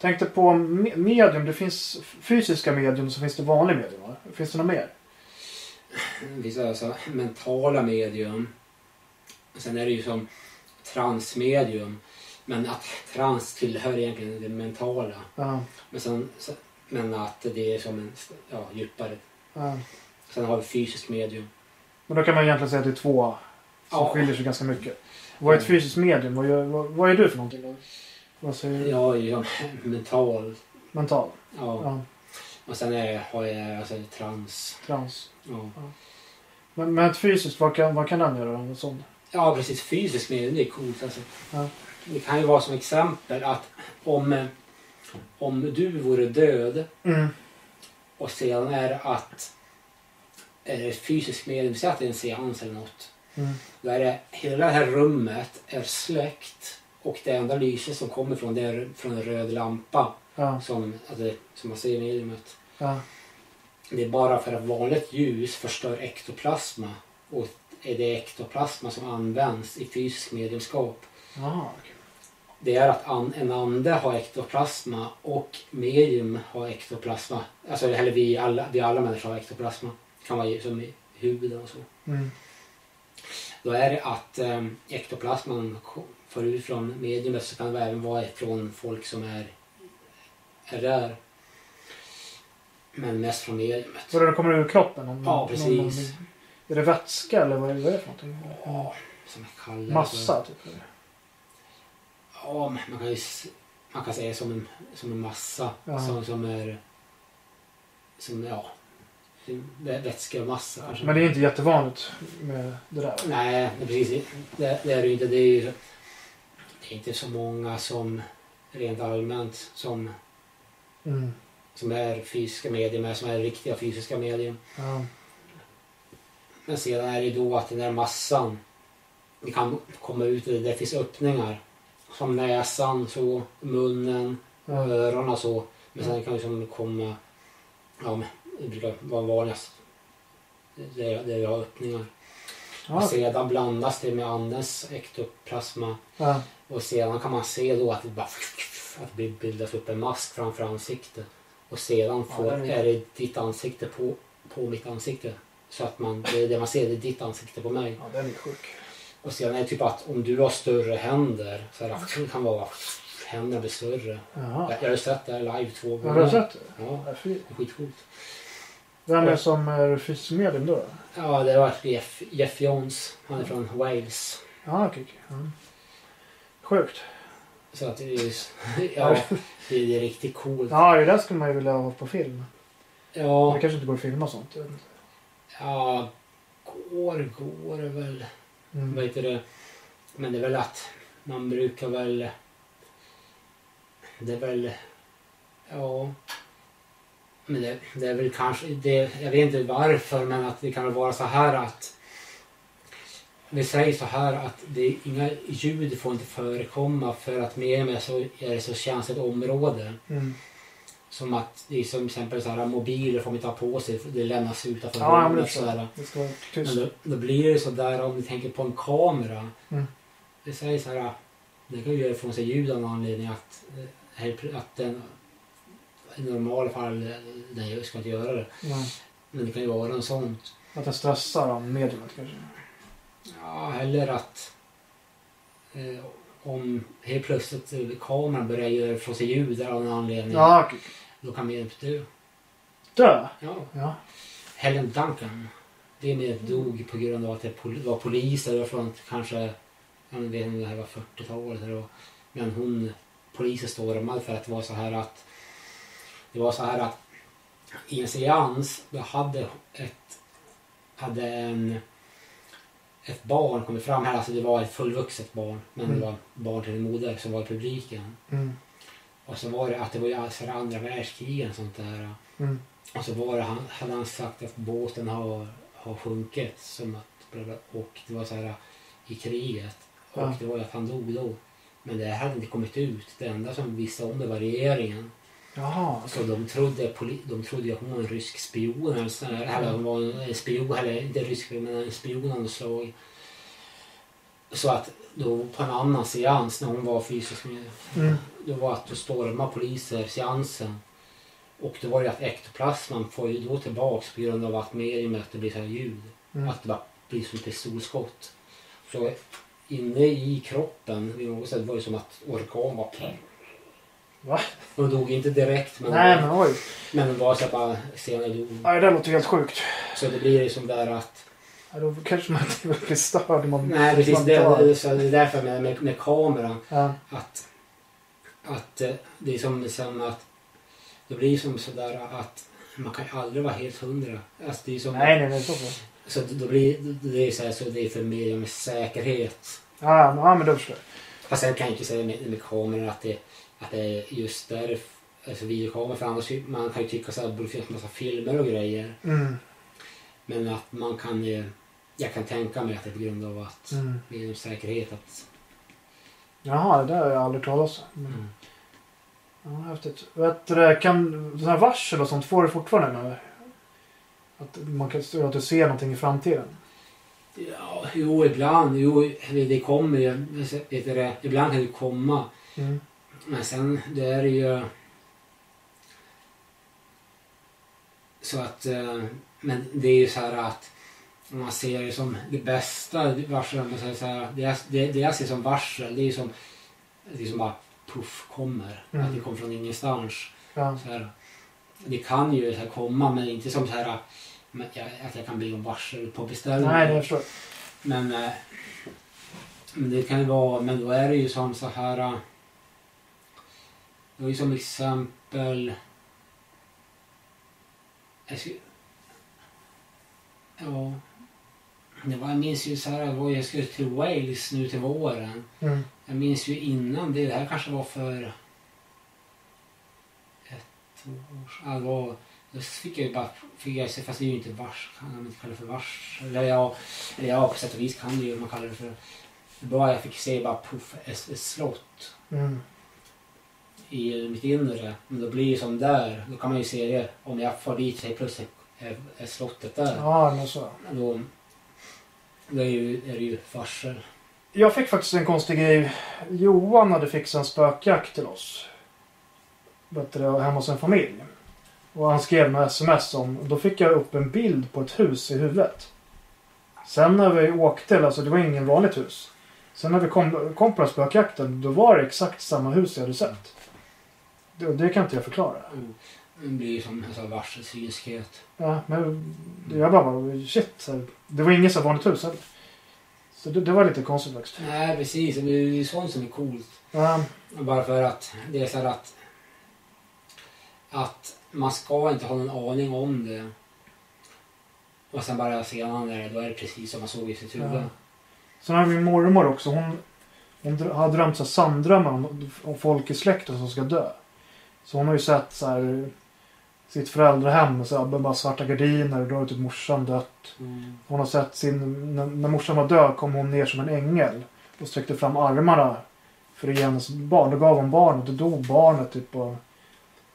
Tänkte på me- medium. Det finns fysiska medium och så finns det vanliga medium. Va? Finns det något mer? Vissa alltså mentala medium. Sen är det ju som transmedium. Men att trans tillhör egentligen det mentala. Ja. Men, sen, men att det är som en ja, djupare. ja. Sen har vi fysisk medium. Men då kan man egentligen säga att det är två som Ja. skiljer sig ganska mycket. Vad är ett Mm. fysiskt medium? Vad, gör, vad, vad är du för någonting då? Vad säger du? Är ju mental. Mental? Ja. Ja. Och sen är, har jag alltså trans. Trans. Ja. Men, men ett fysiskt, vad kan, vad kan den göra? En sån? ja, precis. Fysisk medium, det är coolt alltså. Ja. Det kan ju vara som exempel att om, om du vore död Mm. Och sedan är det att eh, fysisk medium, säg att det är en seans eller något. Mm. Då är det, hela det här rummet är släckt och det enda lyset som kommer från det är från en röd lampa Ja. som, alltså, som man ser i mediumet. Ja. Det är bara för att vanligt ljus förstör ektoplasma och är det ektoplasma som används i fysisk mediumskap. Okej. Det är att an, en ande har ektoplasma och medium har ektoplasma. Alltså, eller vi alla, vi alla människor har ektoplasma. kan vara som i huvudet och så. Mm. Då är det att eh, ektoplasman ko- får ut från mediumet så kan det även vara från folk som är, är där. Men mest från mediumet. Så det kommer ur kroppen? Om, Ja, precis. är det vätska eller vad är, det för någonting? Ja, som jag kallar. Massa, typ? eller? Ja, man kan ju man kan säga som en, som en massa Ja. som, som är som, ja, vä- vätskemassa kanske. Men det är inte jättevanligt med det där? Nej, precis. Det, det är det ju inte. Det är ju inte så många som rent allmänt som, Mm. som är fysiska medium, som är riktiga fysiska medium. Ja. men sedan är det ju då att den där massan det kan komma ut, det det finns öppningar. Som näsan, så, munnen, Ja. öronen så. Men sen kan det som komma, ja det brukar vara vanligast. Det är, det är öppningar. Och sedan blandas det med andens ektoplasma. Ja. Och sedan kan man se då att det bara att det bildas upp en mask framför ansiktet. Och sedan får, är- är det ditt ansikte på, på mitt ansikte. Så att man, det, det man ser det är ditt ansikte på mig. ja, den är sjuk. Och sedan är det typ att om du har större händer så här, det kan vara händerna blir större. Jaha. Jag, jag har sett det här live två gånger. Har du sett det? Ja, det är skitcoolt. Vem är som är fysisk medium då? Ja, det var Jeff, Jeff Jones. Han är från Wales. Ja, okej. okej. Ja. Sjukt. Så att det är, ja, det är, det är riktigt coolt. Ja, det där skulle man ju vilja ha på film. Ja, Det kanske inte går att filma sånt. ja går, går väl. Vad Mm. heter det? Men det är väl att man brukar väl... Det är väl... Ja... Men det, det är väl kanske... Det, jag vet inte varför men att det kan väl vara så här att... Vi säger så här att det inga ljud får inte förekomma för att med mig så är det så känsligt område. Mm. Som att det är som till exempel så här mobiler får man inte ha på sig, det lämnas utanför Ja, men rummet. Så ska, här. Men då, då blir det så där om ni tänker på en kamera. Mm. Det säger så här, det kan ju göra ifrån sig ljud av någon anledning att, eh, att den i normala fall, eh, den ska inte göra det. Ja. Men det kan ju vara något sånt. Att den stressar om mediumet kanske. Ja, eller att eh, om helt plötsligt kameran börjar göra sig ljud av någon anledning. Ja, okej. Då kan vi dö. Dö? Ja. Ja. Helen Duncan. Det med dog på grund av att det var poliser. Det var från kanske, jag vet inte om det här var 40-talet. eller vad. Men hon, polisen stormade för att det var så här att det var så här att i en seans då hade ett hade en ett barn kommit fram här, alltså det var ett fullvuxet barn men Mm. det var barn till en moder som var i publiken. Mm. Och så var det att det var alltså andra världskriget och sånt där. Mm. Och så var det, han, hade han sagt att båten har, har sjunkit. Som att, och det var så här i kriget. Och Ja. det var ju att han dog då. Men det hade inte kommit ut. Det enda som visste om det var regeringen. Jaha. Så de trodde, de trodde ju att hon var en rysk spion. Eller, så här, eller hon var en spion, eller inte rysk men en spion av något slag. Så att då på en annan seans när hon var fysisk med Mm. det var att då stormade poliser seansen. Och då var det att ektoplasman får ju då tillbaks på grund av att mediumet det blir så här ljud. Mm. Att det bara blir som pistolskott. Så inne i kroppen vid något sätt var det som att organ var... Va? Hon dog inte direkt men, Nej, men oj. men det var så bara senare dog. Nej, det låter helt sjukt. Så det blir ju som där att... Ja, då kanske man inte blir störd man... Nej precis, man det, det, så det är därför med, med, med kameran. Ja. att, att eh, det är som, som att det blir som sådär att man kan aldrig vara helt hundra. Alltså det är som, Nej, nej, nej. Så Så då blir det är så, här, så det är för mer med säkerhet. Ja, ja, men då förstår jag. Fast sen kan jag inte säga med, med kameran att det, att det är just där alltså videokamera för annars man kan ju tycka så här, det borde finnas massa filmer och grejer. Mm. Men att man kan ju, jag kan tänka mig att det är på grund av att Mm. med säkerhet att Jaha, det där har jag aldrig talat om. Men, mm. ja, häftigt. Vet du, kan sådana här varsel och sånt får du fortfarande eller? Att man kan att du ser någonting i framtiden? Ja, jo ibland. Jo, det kommer ju. Vet du det, ibland kan det komma. Mm. Men sen det är ju... Så att... eh, Men det är ju så här att man ser det som det bästa man så här, det, jag- det, det jag ser som varsel, det är ju som... Det är som bara puff kommer. Mm. Att det kommer från ingenstans. Ja. Så här, det kan ju så här komma men inte som så här att jag kan bli om varsel på beställning. Nej, det jag förstår. Men, eh, men det kan ju vara, men då är det ju som så här. Det var ju som exempel. Jag ja. Det var, jag minns ju så här, det var, jag skulle till Wales nu till våren. Mm. Jag minns ju innan det, det här kanske var för ett år sedan. Det var Då fick jag ju bara, fick jag se, fast det är ju inte vars, kan man inte kalla det för vars. Eller ja, eller ja, på sätt och vis kan det ju man kallar det för. Bara jag fick se bara puff, ett, ett slott Mm. I mitt inre. Men då blir det som där, då kan man ju se det. Om jag får dit plötsligt är, är slottet där. Ja, men så. Då, då är, ju, är det ju varsel. Jag fick faktiskt en konstig grej. Johan hade fixat en spökjakt till oss. Det, hemma hos en familj. Och han skrev med sms om. Då fick jag upp en bild på ett hus i huvudet. Sen när vi åkte, alltså det var ingen vanligt hus. Sen när vi kom, kom på spökjakten, då var det exakt samma hus jag hade sett. Det, det kan inte jag förklara. Det blir som en sån här varselsynskhet. Ja, men jag bara, shit. Så här, det var inget så vanligt hus heller. Så det, det var lite konstigt faktiskt. Nej precis, det är ju sånt som är coolt. Ja, Bara för att det är så här att att man ska inte ha någon aning om det. Och sen bara senare, då är det precis som man såg i sitt huvud. Ja. Sen har min mormor också. Hon, hon har drömt så sanddrömmar om, om folk i släkten som ska dö. Så hon har ju sett så här sitt föräldrahem så här, bara svarta gardiner och då har typ morsan dött. Mm. Hon har sett sin, när, när morsan var död kom hon ner som en ängel och sträckte fram armarna för att ge hennes barn. Då gav hon barnet och dog barnet typ och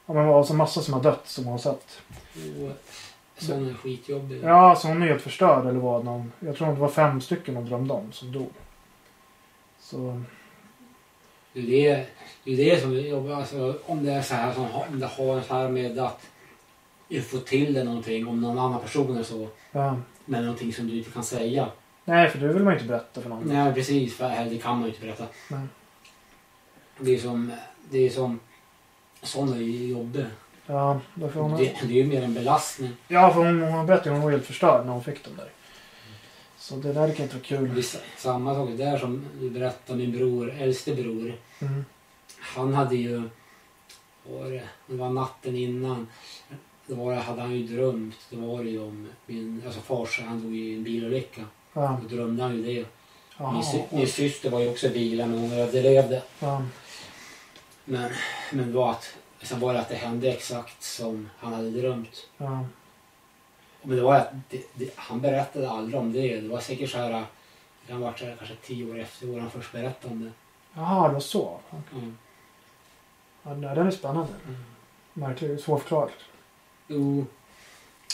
Ja men alltså massa som har dött som hon har sett. Och Sån är skitjobbig. Ja, så hon är helt förstörd eller vad. Någon, jag tror att det var fem stycken hon drömde om som dog. Så, Det är det, det, är det som vi jobbar, alltså, om det är så här, som, om det har så här med att få till det någonting, om någon annan person eller så, ja. med någonting som du inte kan säga. Nej, för det vill man ju inte berätta för någon. Nej precis, för det kan man ju inte berätta. Nej. Det är som, det är som, ju jobbig. Ja, därför hon, Det, det är ju mer en belastning. ja, för hon, hon berättade att hon var helt förstörd när hon fick dem där. Så det där kan inte vara Det är kul. sa- samma sak där som du berättade, min bror, äldste bror. Mm. Han hade ju, var det, det var natten innan. Då var det, hade han ju drömt, det var det ju om min, alltså farsa, han dog i en bilolycka. Ja. Då drömde han ju det. Jaha. Min, sy, min syster var ju också i bilen men hon överlevde. Ja. Men, men var att, sen var det att det hände exakt som han hade drömt. Ja. Men det var det, det, han berättade aldrig om det. Det var säkert så här, det kan ha varit så här, kanske tio år efter år han först berättade om det. Jaha, det var så. Mm. Ja, den är spännande. Märkligt. Svårförklarat. Jo,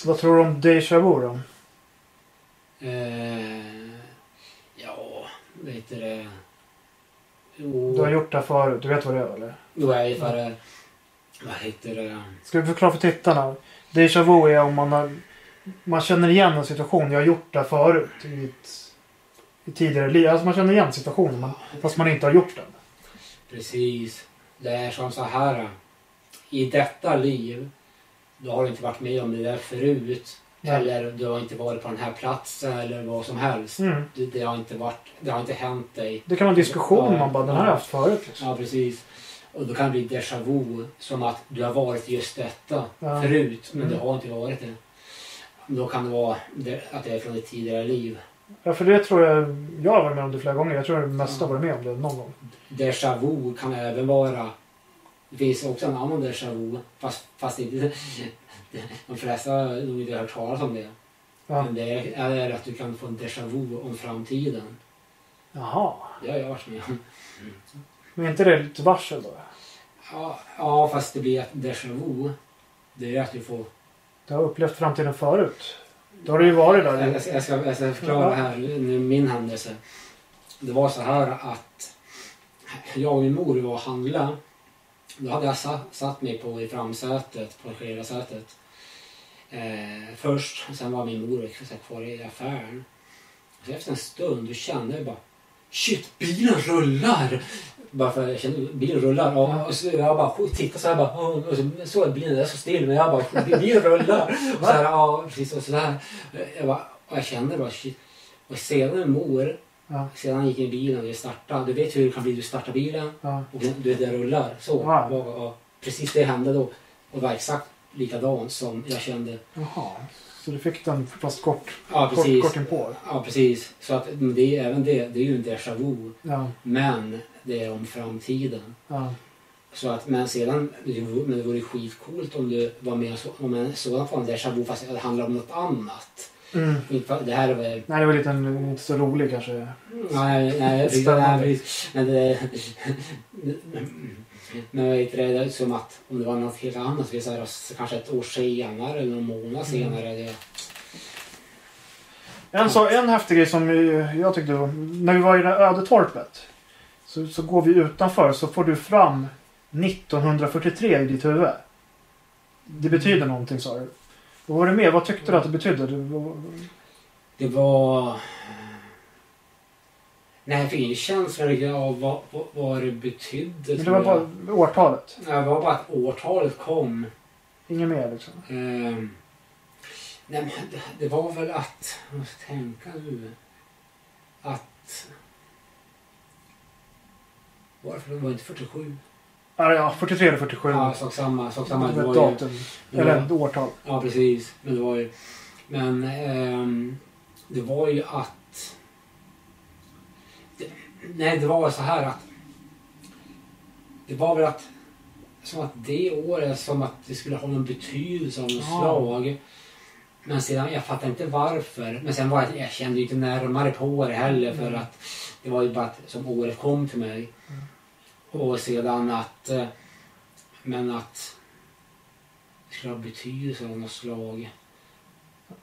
Vad tror du om Deja Vu då? eh, ja, vad heter det? Jo, Du har gjort det förut. Du vet vad det är eller? jo jag vet vad det Vad heter det? Ska vi förklara för tittarna? Deja vu är om man har... Man känner igen en situation. Jag har gjort det förut i, ett, i tidigare liv. Alltså man känner igen situationen man, fast man inte har gjort den. Precis. Det är som så här. I detta liv, då har du inte varit med om det där förut. Nej. Eller du har inte varit på den här platsen eller vad som helst. Mm. Det, det, har inte varit, det har inte hänt dig. Det kan vara en diskussion. Ja. Man bara, den här har jag haft förut. Liksom. Ja, precis. Och då kan det bli déjà vu. Som att du har varit just detta Ja. förut, men Mm. du har inte varit det. Då kan det vara att det är från ett tidigare liv. Ja, för det tror jag... Jag har varit med om det flera gånger. Jag tror det mesta har varit med om det någon gång. Déjà vu kan även vara... Det finns också en annan déjà vu, fast, fast inte... De flesta har nog inte hört talas om det. Ja. Men det är, är att du kan få en déjà vu om framtiden. Jaha. Det har jag varit med om. Men är inte det lite varsel då? Ja, ja, fast det blir att déjà vu, det är att du får... Du har upplevt framtiden förut. Då har du ju varit där. jag, ska, jag, ska, jag ska förklara här min händelse. Det var så här att jag och min mor var och handlade. Då hade jag satt, satt mig på i framsätet, på passagerarsätet. Eh, först, sen var min mor kvar i affären. Så efter en stund då kände jag bara Shit, bilen rullar! Bara för jag kände bilen rullar. Och, och så jag bara tittade så här bara. Och så såg jag bilen där så still men jag bara bilen rullar. Och så här, ja precis och sådär. Jag bara, och jag kände bara shit. Och sedan mor, Ja. sedan gick in i bilen och vi startade. Du vet hur det kan bli, du startar bilen Ja. och du vet det rullar. Så. Ja. Och, och, precis det hände då. Och det var exakt likadant som jag kände. Jaha. Så du fick den fast kort, Ja kort, precis. kort inpå? Ja precis. Så att det även det, det är ju en déjà vu. Ja. Men det är om framtiden. Ja. Så att, men sedan, men det vore skitcoolt om du var med så- om en sådan form déjà vu fast det handlar om något annat. Mm. Det här är väl... Nej, det var lite inte så rolig kanske. Nej, nej. Men det... Men vad heter det, som att om det var något helt annat, så här, kanske ett år senare eller någon månad senare. Det, En, så, en häftig grej som jag tyckte var, när vi var i det Ödetorpet. Så, så går vi utanför så får du fram 1943 i ditt huvud. Det betyder någonting sa du. Vad var det mer? Vad tyckte du att det betydde? Du, vad- det var... Nej, jag fick ingen känsla av vad, vad, vad det betydde. men det var jag. bara årtalet. Ja, Det var bara att årtalet kom. Inget mer liksom. Ehm, nej, men det, det var väl att... Jag måste tänka nu. Att... Varför? Det var inte 47. Ja, ja 43 eller 47. Ja, sak samma. Sak samma. det Det var ju, datum. det Eller ett årtal. ja, precis. Men det var ju... Men ehm, det var ju att... Det, nej, det var så här att... Det var väl att... Som att det året som att det skulle ha någon betydelse av något Ja. slag. Men sedan, jag fattar inte varför. Men sen var jag, jag kände ju inte närmare på det heller för Mm. att det var ju bara att, som året kom till mig. Och sedan att... eh, Men att det skulle ha betydelse av något slag.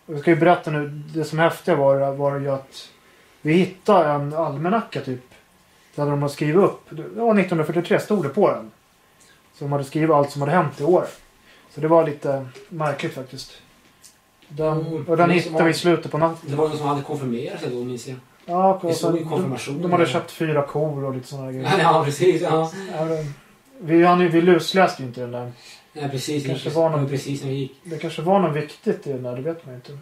Jag ska ju berätta nu. Det som häftiga var, var ju att vi hittade en almanacka typ. Där de hade skrivit upp. Det var 1943 stod det på den. Så de hade skrivit allt som hade hänt i år. Så det var lite märkligt faktiskt. Den, Mm, och den hittade vi i slutet på natten. Det var någon som hade konfirmerat sig då minns jag. Ja, och Det så, stod i de, konfirmationen. de hade köpt fyra kor och lite sådana grejer. Ja, precis. Ja. Ja, Vi, han, vi lusläste ju inte den där. Ja, precis. Kanske Det var någon- precis när vi gick. Det kanske var något viktigt i den där, det vet man ju inte.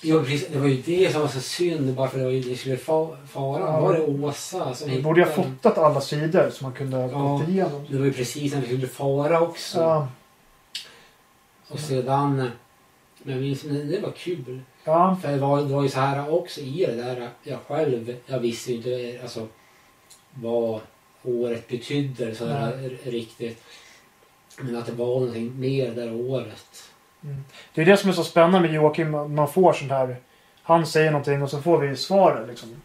Ja, precis. Det var ju det som var så synd bara för det, var ju, det skulle fa- fara. Ja. Var det Åsa som Vi borde ju ha fotat alla sidor så man kunde ha Ja. gått igenom. Det var ju precis när vi skulle fara också. Ja, Och sedan... Men det var kul. ja, För det var, det var ju så här också i det där. Jag själv, jag visste ju inte alltså, vad året betydde så här, riktigt. Men att det var någonting mer det där året. det är det som är så spännande med Joakim. Man får sånt här. Han säger någonting och så får vi svaret liksom.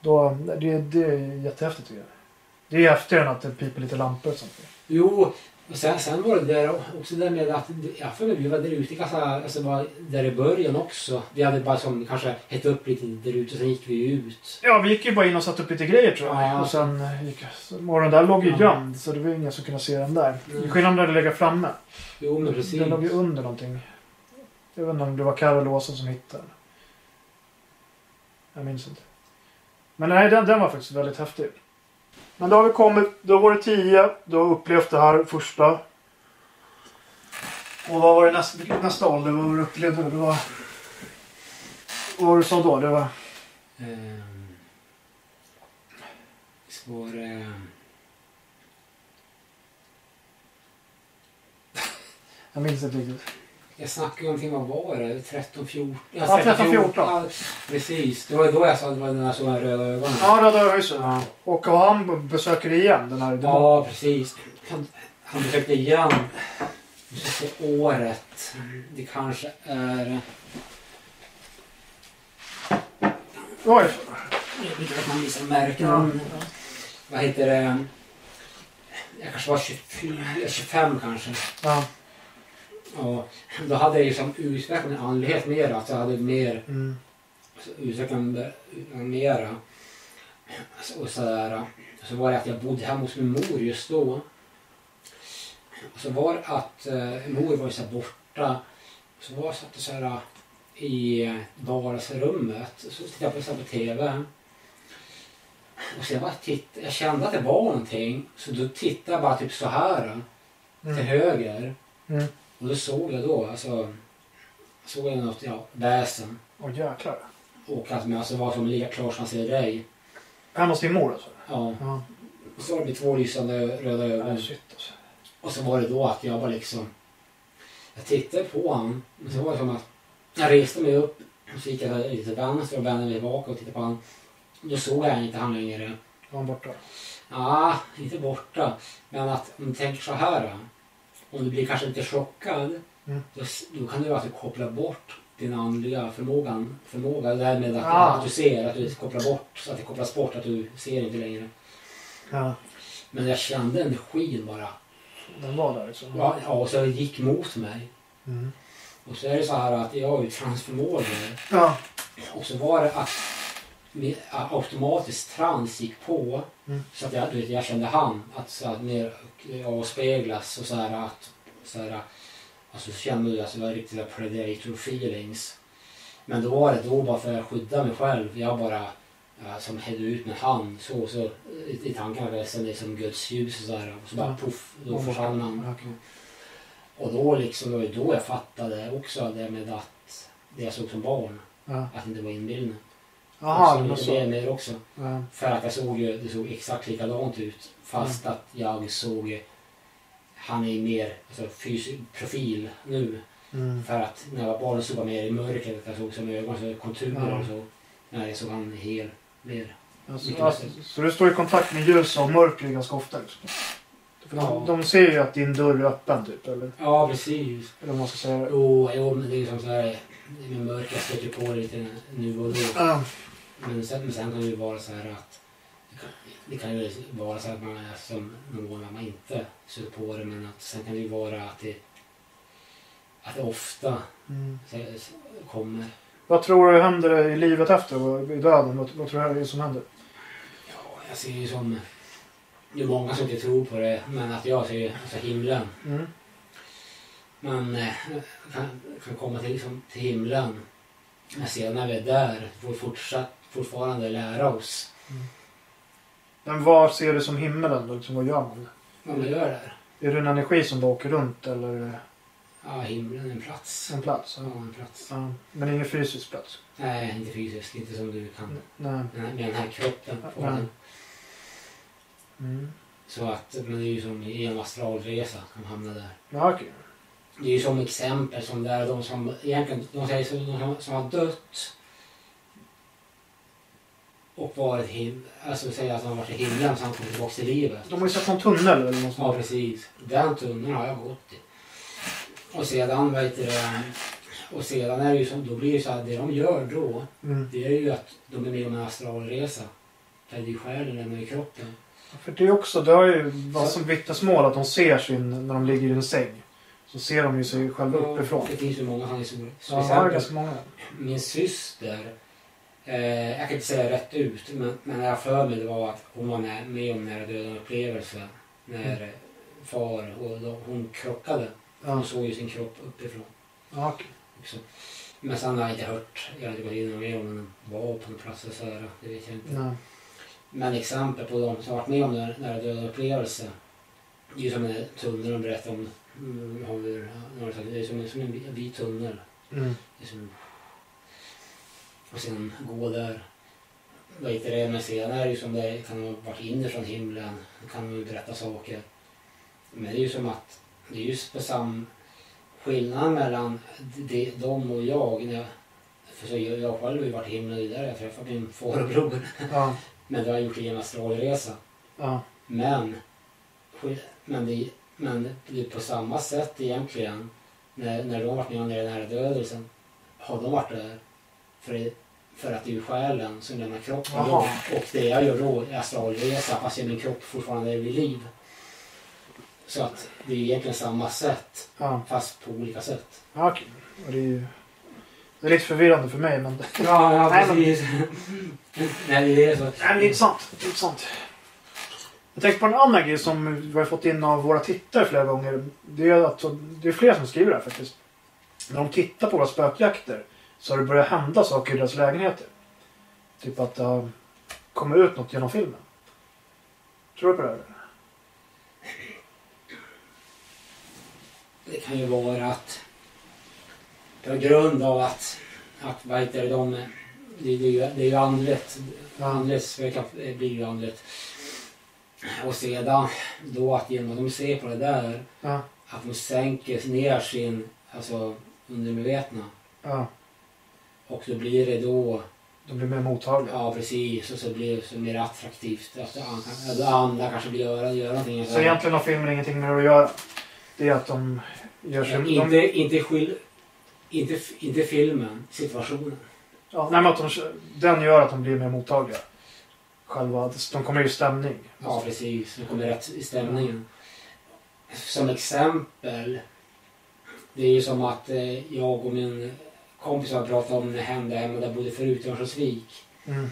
Då, det, det är jättehäftigt tycker jag. Det är häftigare än att det piper lite lampor och sånt. Jo, och sen, sen var det där också det med att jag för mig vi var där ute ganska, alltså var där i början också. Vi hade bara som kanske hett upp lite där ute och sen gick vi ut. Ja, vi gick ju bara in och satte upp lite grejer tror jag. Ja. Och sen gick morgonen där låg ju Ja. gömd så det var ingen som kunde se den där. Mm. Skillnaden där det legat framme. Jo men precis. Den låg ju under någonting. Jag vet inte om det var Carol Åsa som hittade den. Jag minns inte. Men nej, den, den var faktiskt väldigt häftig. Men då har vi kommit, då var det tio. Du har upplevt det här första. Och vad var det nästa, nästa ålder? Vad upplevde? Det var... Vad var det du sa då? Det var... Ehm, Visst var det... Jag minns inte riktigt. Jag snackade om vad var det? 13, 14? Ja, 13, 14. Ja, precis. Det var då jag sa att det var den här röda ögonen. Ja, Röda Öhuset. Ja. Och han besöker igen den här. Ja, precis. Han, han försökte igen. Nu ska jag se året. Det kanske är... Oj. Jag vet inte att man visar märken. Ja. Vad heter det? Jag kanske var 24, 25 kanske. Ja. Och då hade jag liksom utvecklat min andlighet mer. Att jag hade mer Mm. utvecklat mera. Och sådär. Så var det att jag bodde hemma hos min mor just då. Och så var det att eh, mor var ju så borta. Så var jag satt så här i vardagsrummet. Så tittade jag på, så på TV. Och så jag, bara titt, jag kände att det var någonting. Så då tittade jag bara typ så här till Mm. höger. Mm. Och då såg jag då, alltså, såg jag något, ja, väsen. Åh jäklar. Och att man alltså var som lika klar som man ser dig. Hemma hos din mor alltså? Ja. Ja. Och så var det två lysande röda ögon. Shit alltså. Och så var det då att jag bara liksom... Jag tittade på honom. Och så var det som att jag reste mig upp. Och så gick jag lite till vänster och vände mig tillbaka och tittade på honom. Då såg jag inte han längre. Var han borta? Ja, inte borta. Men att om du tänker så här. Om du blir kanske lite chockad. Mm. Då, då kan du alltså koppla bort din andliga förmågan, förmåga. Därmed att, Ah. att du ser, att du kopplar bort. Så att det kopplas bort, att du ser inte längre. Ja, Men jag kände energin bara. den var där liksom. Ja, ja, och så gick mot mig. Mm. Och så är det så här att jag har ju transförmågor. Ja. Och så var det att automatiskt trans gick på. Mm. Så att jag, du vet, jag kände han. Att så att mer avspeglas och så här att så här, alltså så kände jag alltså, det var här predator feelings. Men då var det då bara för att skydda mig själv. Jag bara ja, som hällde ut med hand så, så i, i tankarna var det som liksom Guds ljus och så här. Och så bara Ja. poff, då försvann han. Okej. Och då liksom, det var ju då jag fattade också det med att det jag såg som barn, Ja. att det inte var inbildning. Och det var så. Så. mer också. Ja. För att jag såg ju, det såg exakt likadant ut. Fast att jag såg, han är mer alltså, fysisk profil nu. Mm. För att när jag var barn såg jag mer i mörkret, jag såg som ögon, så konturer Ja. och så. När jag såg han hel, mer. Alltså, alltså, så du står i kontakt med ljus och mörker ganska ofta? Liksom. För de, Ja. de ser ju att din dörr är öppen typ, eller? Ja, precis. Eller vad man ska säga. Jo, jo men det är ju som så här, med mörker, jag stöter på lite nu och då. Ja. Men sen, men sen kan det ju vara så här att det kan, det kan ju vara så att man är som någon att man inte stöter på det men att sen kan det ju vara att det, att det ofta Mm. så- så kommer. Vad tror du händer i livet efter, i döden? Vad, vad tror du som händer? Ja, jag ser ju som, det är många som inte tror på det men att jag ser alltså himlen. Mm. Man eh, kan, kan komma till, liksom, till himlen. Är där får vi fortsatt, fortfarande lära oss Men vad ser du som himmelen då? Liksom, vad gör man? vad man gör där. Är det en energi som bara åker runt eller Ja, himlen är en plats. en plats? Ja, Ja. en plats. Ja. Men ingen fysisk plats? Nej, inte fysiskt. Inte som du kan. Nej. Med den här kroppen. På den. Mm. Så att, men det är ju som i en astralresa kan hamna där. Ja, okej. Det är ju som exempel som där de som egentligen, de säger så, de som, som har dött och varit him, alltså säger att de har varit i himlen så han kommer tillbaka till livet. De har ju sett någon tunnel eller något Ja precis. Den tunneln har jag gått i. Och sedan vet du, och sedan är det ju som, då blir det så att det de gör då, Mm. det är ju att de är med om en astralresa. Där det är själen lämnar i kroppen. För det är också, det har ju varit som vittnesmål att de ser sin, när de ligger i en säng. Så ser de ju sig själva uppifrån. Det finns ju många sådana historier. Så Ja, ganska många. min syster, eh, jag kan inte säga rätt ut, men, men jag för mig det var att hon var med, om nära döden upplevelse när eh, far och då, hon krockade. Hon Ja, såg ju sin kropp uppifrån ja okej. också. Men sen har jag inte hört, jag har inte gått in och med om den var på någon plats och så här, det vet jag inte. Nej. Men exempel på de som har varit med om nära, döden upplevelse, det är ju som tunneln de berättar om. Mm, har vi- några sagt, Det är som, en- som en vit- tunnel. Mm. Det som, och sen gå där. Vad heter det? Men det ju som det kan ha varit inifrån himlen. Då kan man ju berätta saker. Men det är ju som att det är just på sam skillnaden mellan de, dem och jag. När jag, för så jag, jag själv har ju varit i himlen, det är där jag träffade min far och bror. Ja, Men det har jag gjort i en astralresa. ja. Men, men, det, men det är på samma sätt egentligen. När, när de varit med om den här dödelsen. Har de varit där för, för att det är ju själen som lämnar kroppen då. Jaha. Och det jag gör då är astralresa fast min kropp fortfarande är vid liv. Så att det är egentligen samma sätt ja. fast på olika sätt. ja okej. Och det är ju... Det är lite förvirrande för mig men... Ja, ja Nej, men- precis. Nej, det är så. Nej men det är intressant. Det är intressant. Jag tänkte på en annan grej som vi har fått in av våra tittare flera gånger. Det är alltså, det är flera som skriver det här faktiskt. När de tittar på våra spökjakter så har det börjat hända saker i deras lägenheter. Typ att det har kommit ut något genom filmen. Tror du på det? Här? Det kan ju vara att på grund av att, att vad heter det, de, det, det, är ju, det är ju andligt. Andligt blir ju andligt. Och sedan då att genom att de ser på det där, Ja. att de sänker ner sin, alltså undermedvetna. Ja. Och då blir det då De blir mer mottagliga. Ja, precis. Och så blir det så mer attraktivt. Att att andra kanske vill göra, göra någonting. Så egentligen har filmen ingenting med det att göra. Det är att de gör sig... De, inte, inte, skil, inte, inte filmen, situationen. ja, nej, men att de, den gör att de blir mer mottagliga. Själva, de kommer i stämning. Ja, precis. Det kommer rätt i stämningen. Som exempel. Det är ju som att eh, jag och min kompis har pratat om när det hände hemma där jag bodde förut i Örnsköldsvik. Mm.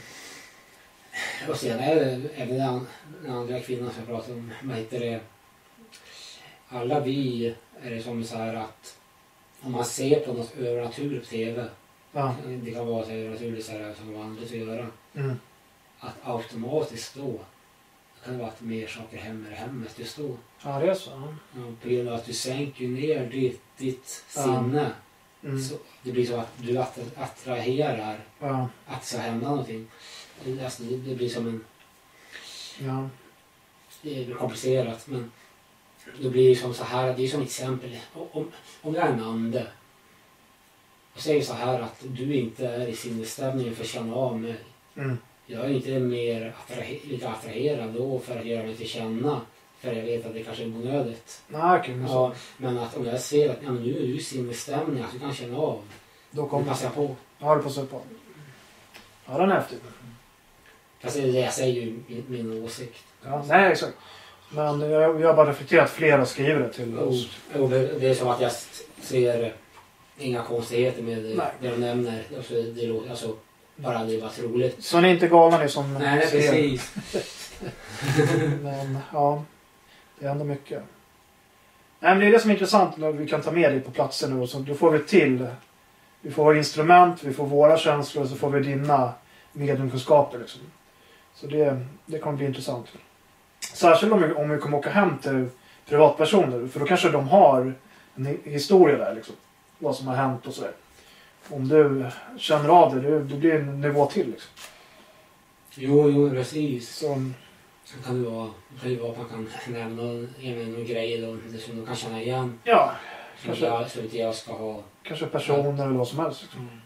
Och sen är det även den, den andra kvinnan som jag pratade om. Vad heter det? Alla vi är det som så här att om man ser på något övernaturligt på TV. Ja. Det kan vara så övernaturligt så här, som vanligt att göra. Mm. Att automatiskt då det kan det vara att mer saker händer i hemmet just då. ja, det är så. ja. På grund av att du sänker ner ditt, ditt Ja. sinne. Mm. Så det blir så att du att, attraherar Ja. att det ska hända någonting. Det- Alltså, det, det blir som en... Ja. Det är komplicerat men då blir det som så här, det är som exempel. Om, om jag är en ande och säger så här att du inte är i sinnesstämningen för att känna av mig. Mm. Jag är inte mer attrahe- lika attraherad då för att göra mig till känna. För jag vet att det kanske är onödigt. Nej, okej. men. Ja, men att om jag ser att ja, men nu är du i sinnesstämning, att du kan känna av. Då kommer jag på. Ja, det passar på. Ja, den är häftig. Fast det jag säger ju min, min åsikt. Ja, nej, exakt. Men jag, jag har bara reflekterat att fler har skrivit det till oss. och det, det är som att jag ser inga konstigheter med det, det de nämner. Alltså, det låter, alltså, bara det var roligt. Så ni är inte galna ni som Nej, skrev. precis. Men ja, det händer mycket. Nej, men det är det som är intressant när vi kan ta med dig på platser nu. Så, då får vi till. Vi får instrument, vi får våra känslor och så får vi dina mediumkunskaper. Liksom. Så det, det kommer bli intressant. Särskilt om vi, om vi kommer åka hem till privatpersoner. För då kanske de har en hi- historia där. Liksom. Vad som har hänt och sådär. Om du känner av det, det, det blir en nivå till. Liksom. Jo, jo, precis. Så, Det kan ju vara, det kan ju vara att man kan nämna någon grej då, det som de kan känna igen. ja, Som Kanske. jag, som inte jag ska ha. kanske personer eller vad som helst. Liksom.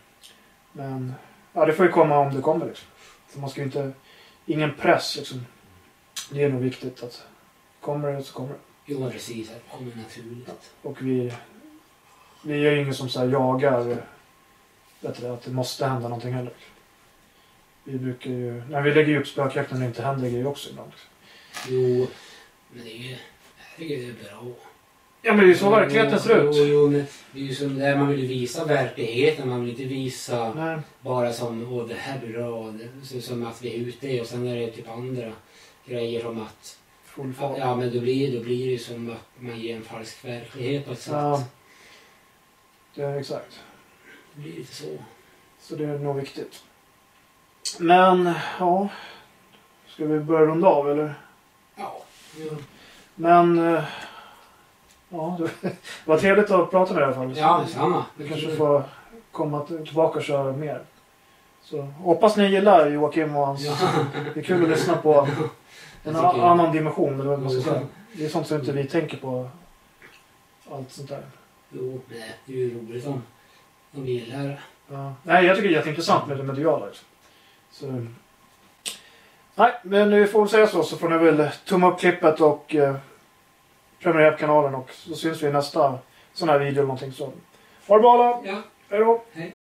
Men ja, det får ju komma om det kommer. Liksom. Så man ska ju inte... Ingen press liksom. Det är nog viktigt att kommer det så kommer det. Jo, precis. Det kommer naturligt. Och vi... Vi är ju ingen som så jagar du, att det måste hända någonting heller. Vi brukar ju... När vi lägger upp spökjakten när det inte händer grejer också ibland. Jo, men det är ju... Tycker det är bra. Ja men det är ju så verkligheten ser Jo, ut. jo, men det är ju som där man vill visa verkligheten. Man vill inte visa Nej. bara som åh det här blir bra. Så- Som att vi är ute och sen är det typ andra grejer som att Full fart. ja men då blir, då blir det ju som att man ger en falsk verklighet på ett sätt. Ja. Det är exakt. Det blir lite så. Så det är nog viktigt. Men, ja. Ska vi börja runda av eller? Ja. Ja, Men, eh, ja. Det var trevligt att prata med dig i alla fall. ja detsamma. Vi kanske får komma tillbaka och köra mer. Så hoppas ni gillar Joakim och hans... Ja. Det är kul att lyssna på en annan dimension. Eller vad man ska säga. Det är sånt som inte vi tänker på. Allt sånt där. Jo, det är ju roligt om de gillar det. Ja. Nej, jag tycker det är jätteintressant med det mediala. Liksom. Så... Nej, men vi får väl säga så. Så får ni väl tumma upp klippet och eh, prenumerera på kanalen. Och så syns vi i nästa sån här video eller någonting. Så. Ha det bra alla. Ja, Hej då. hej.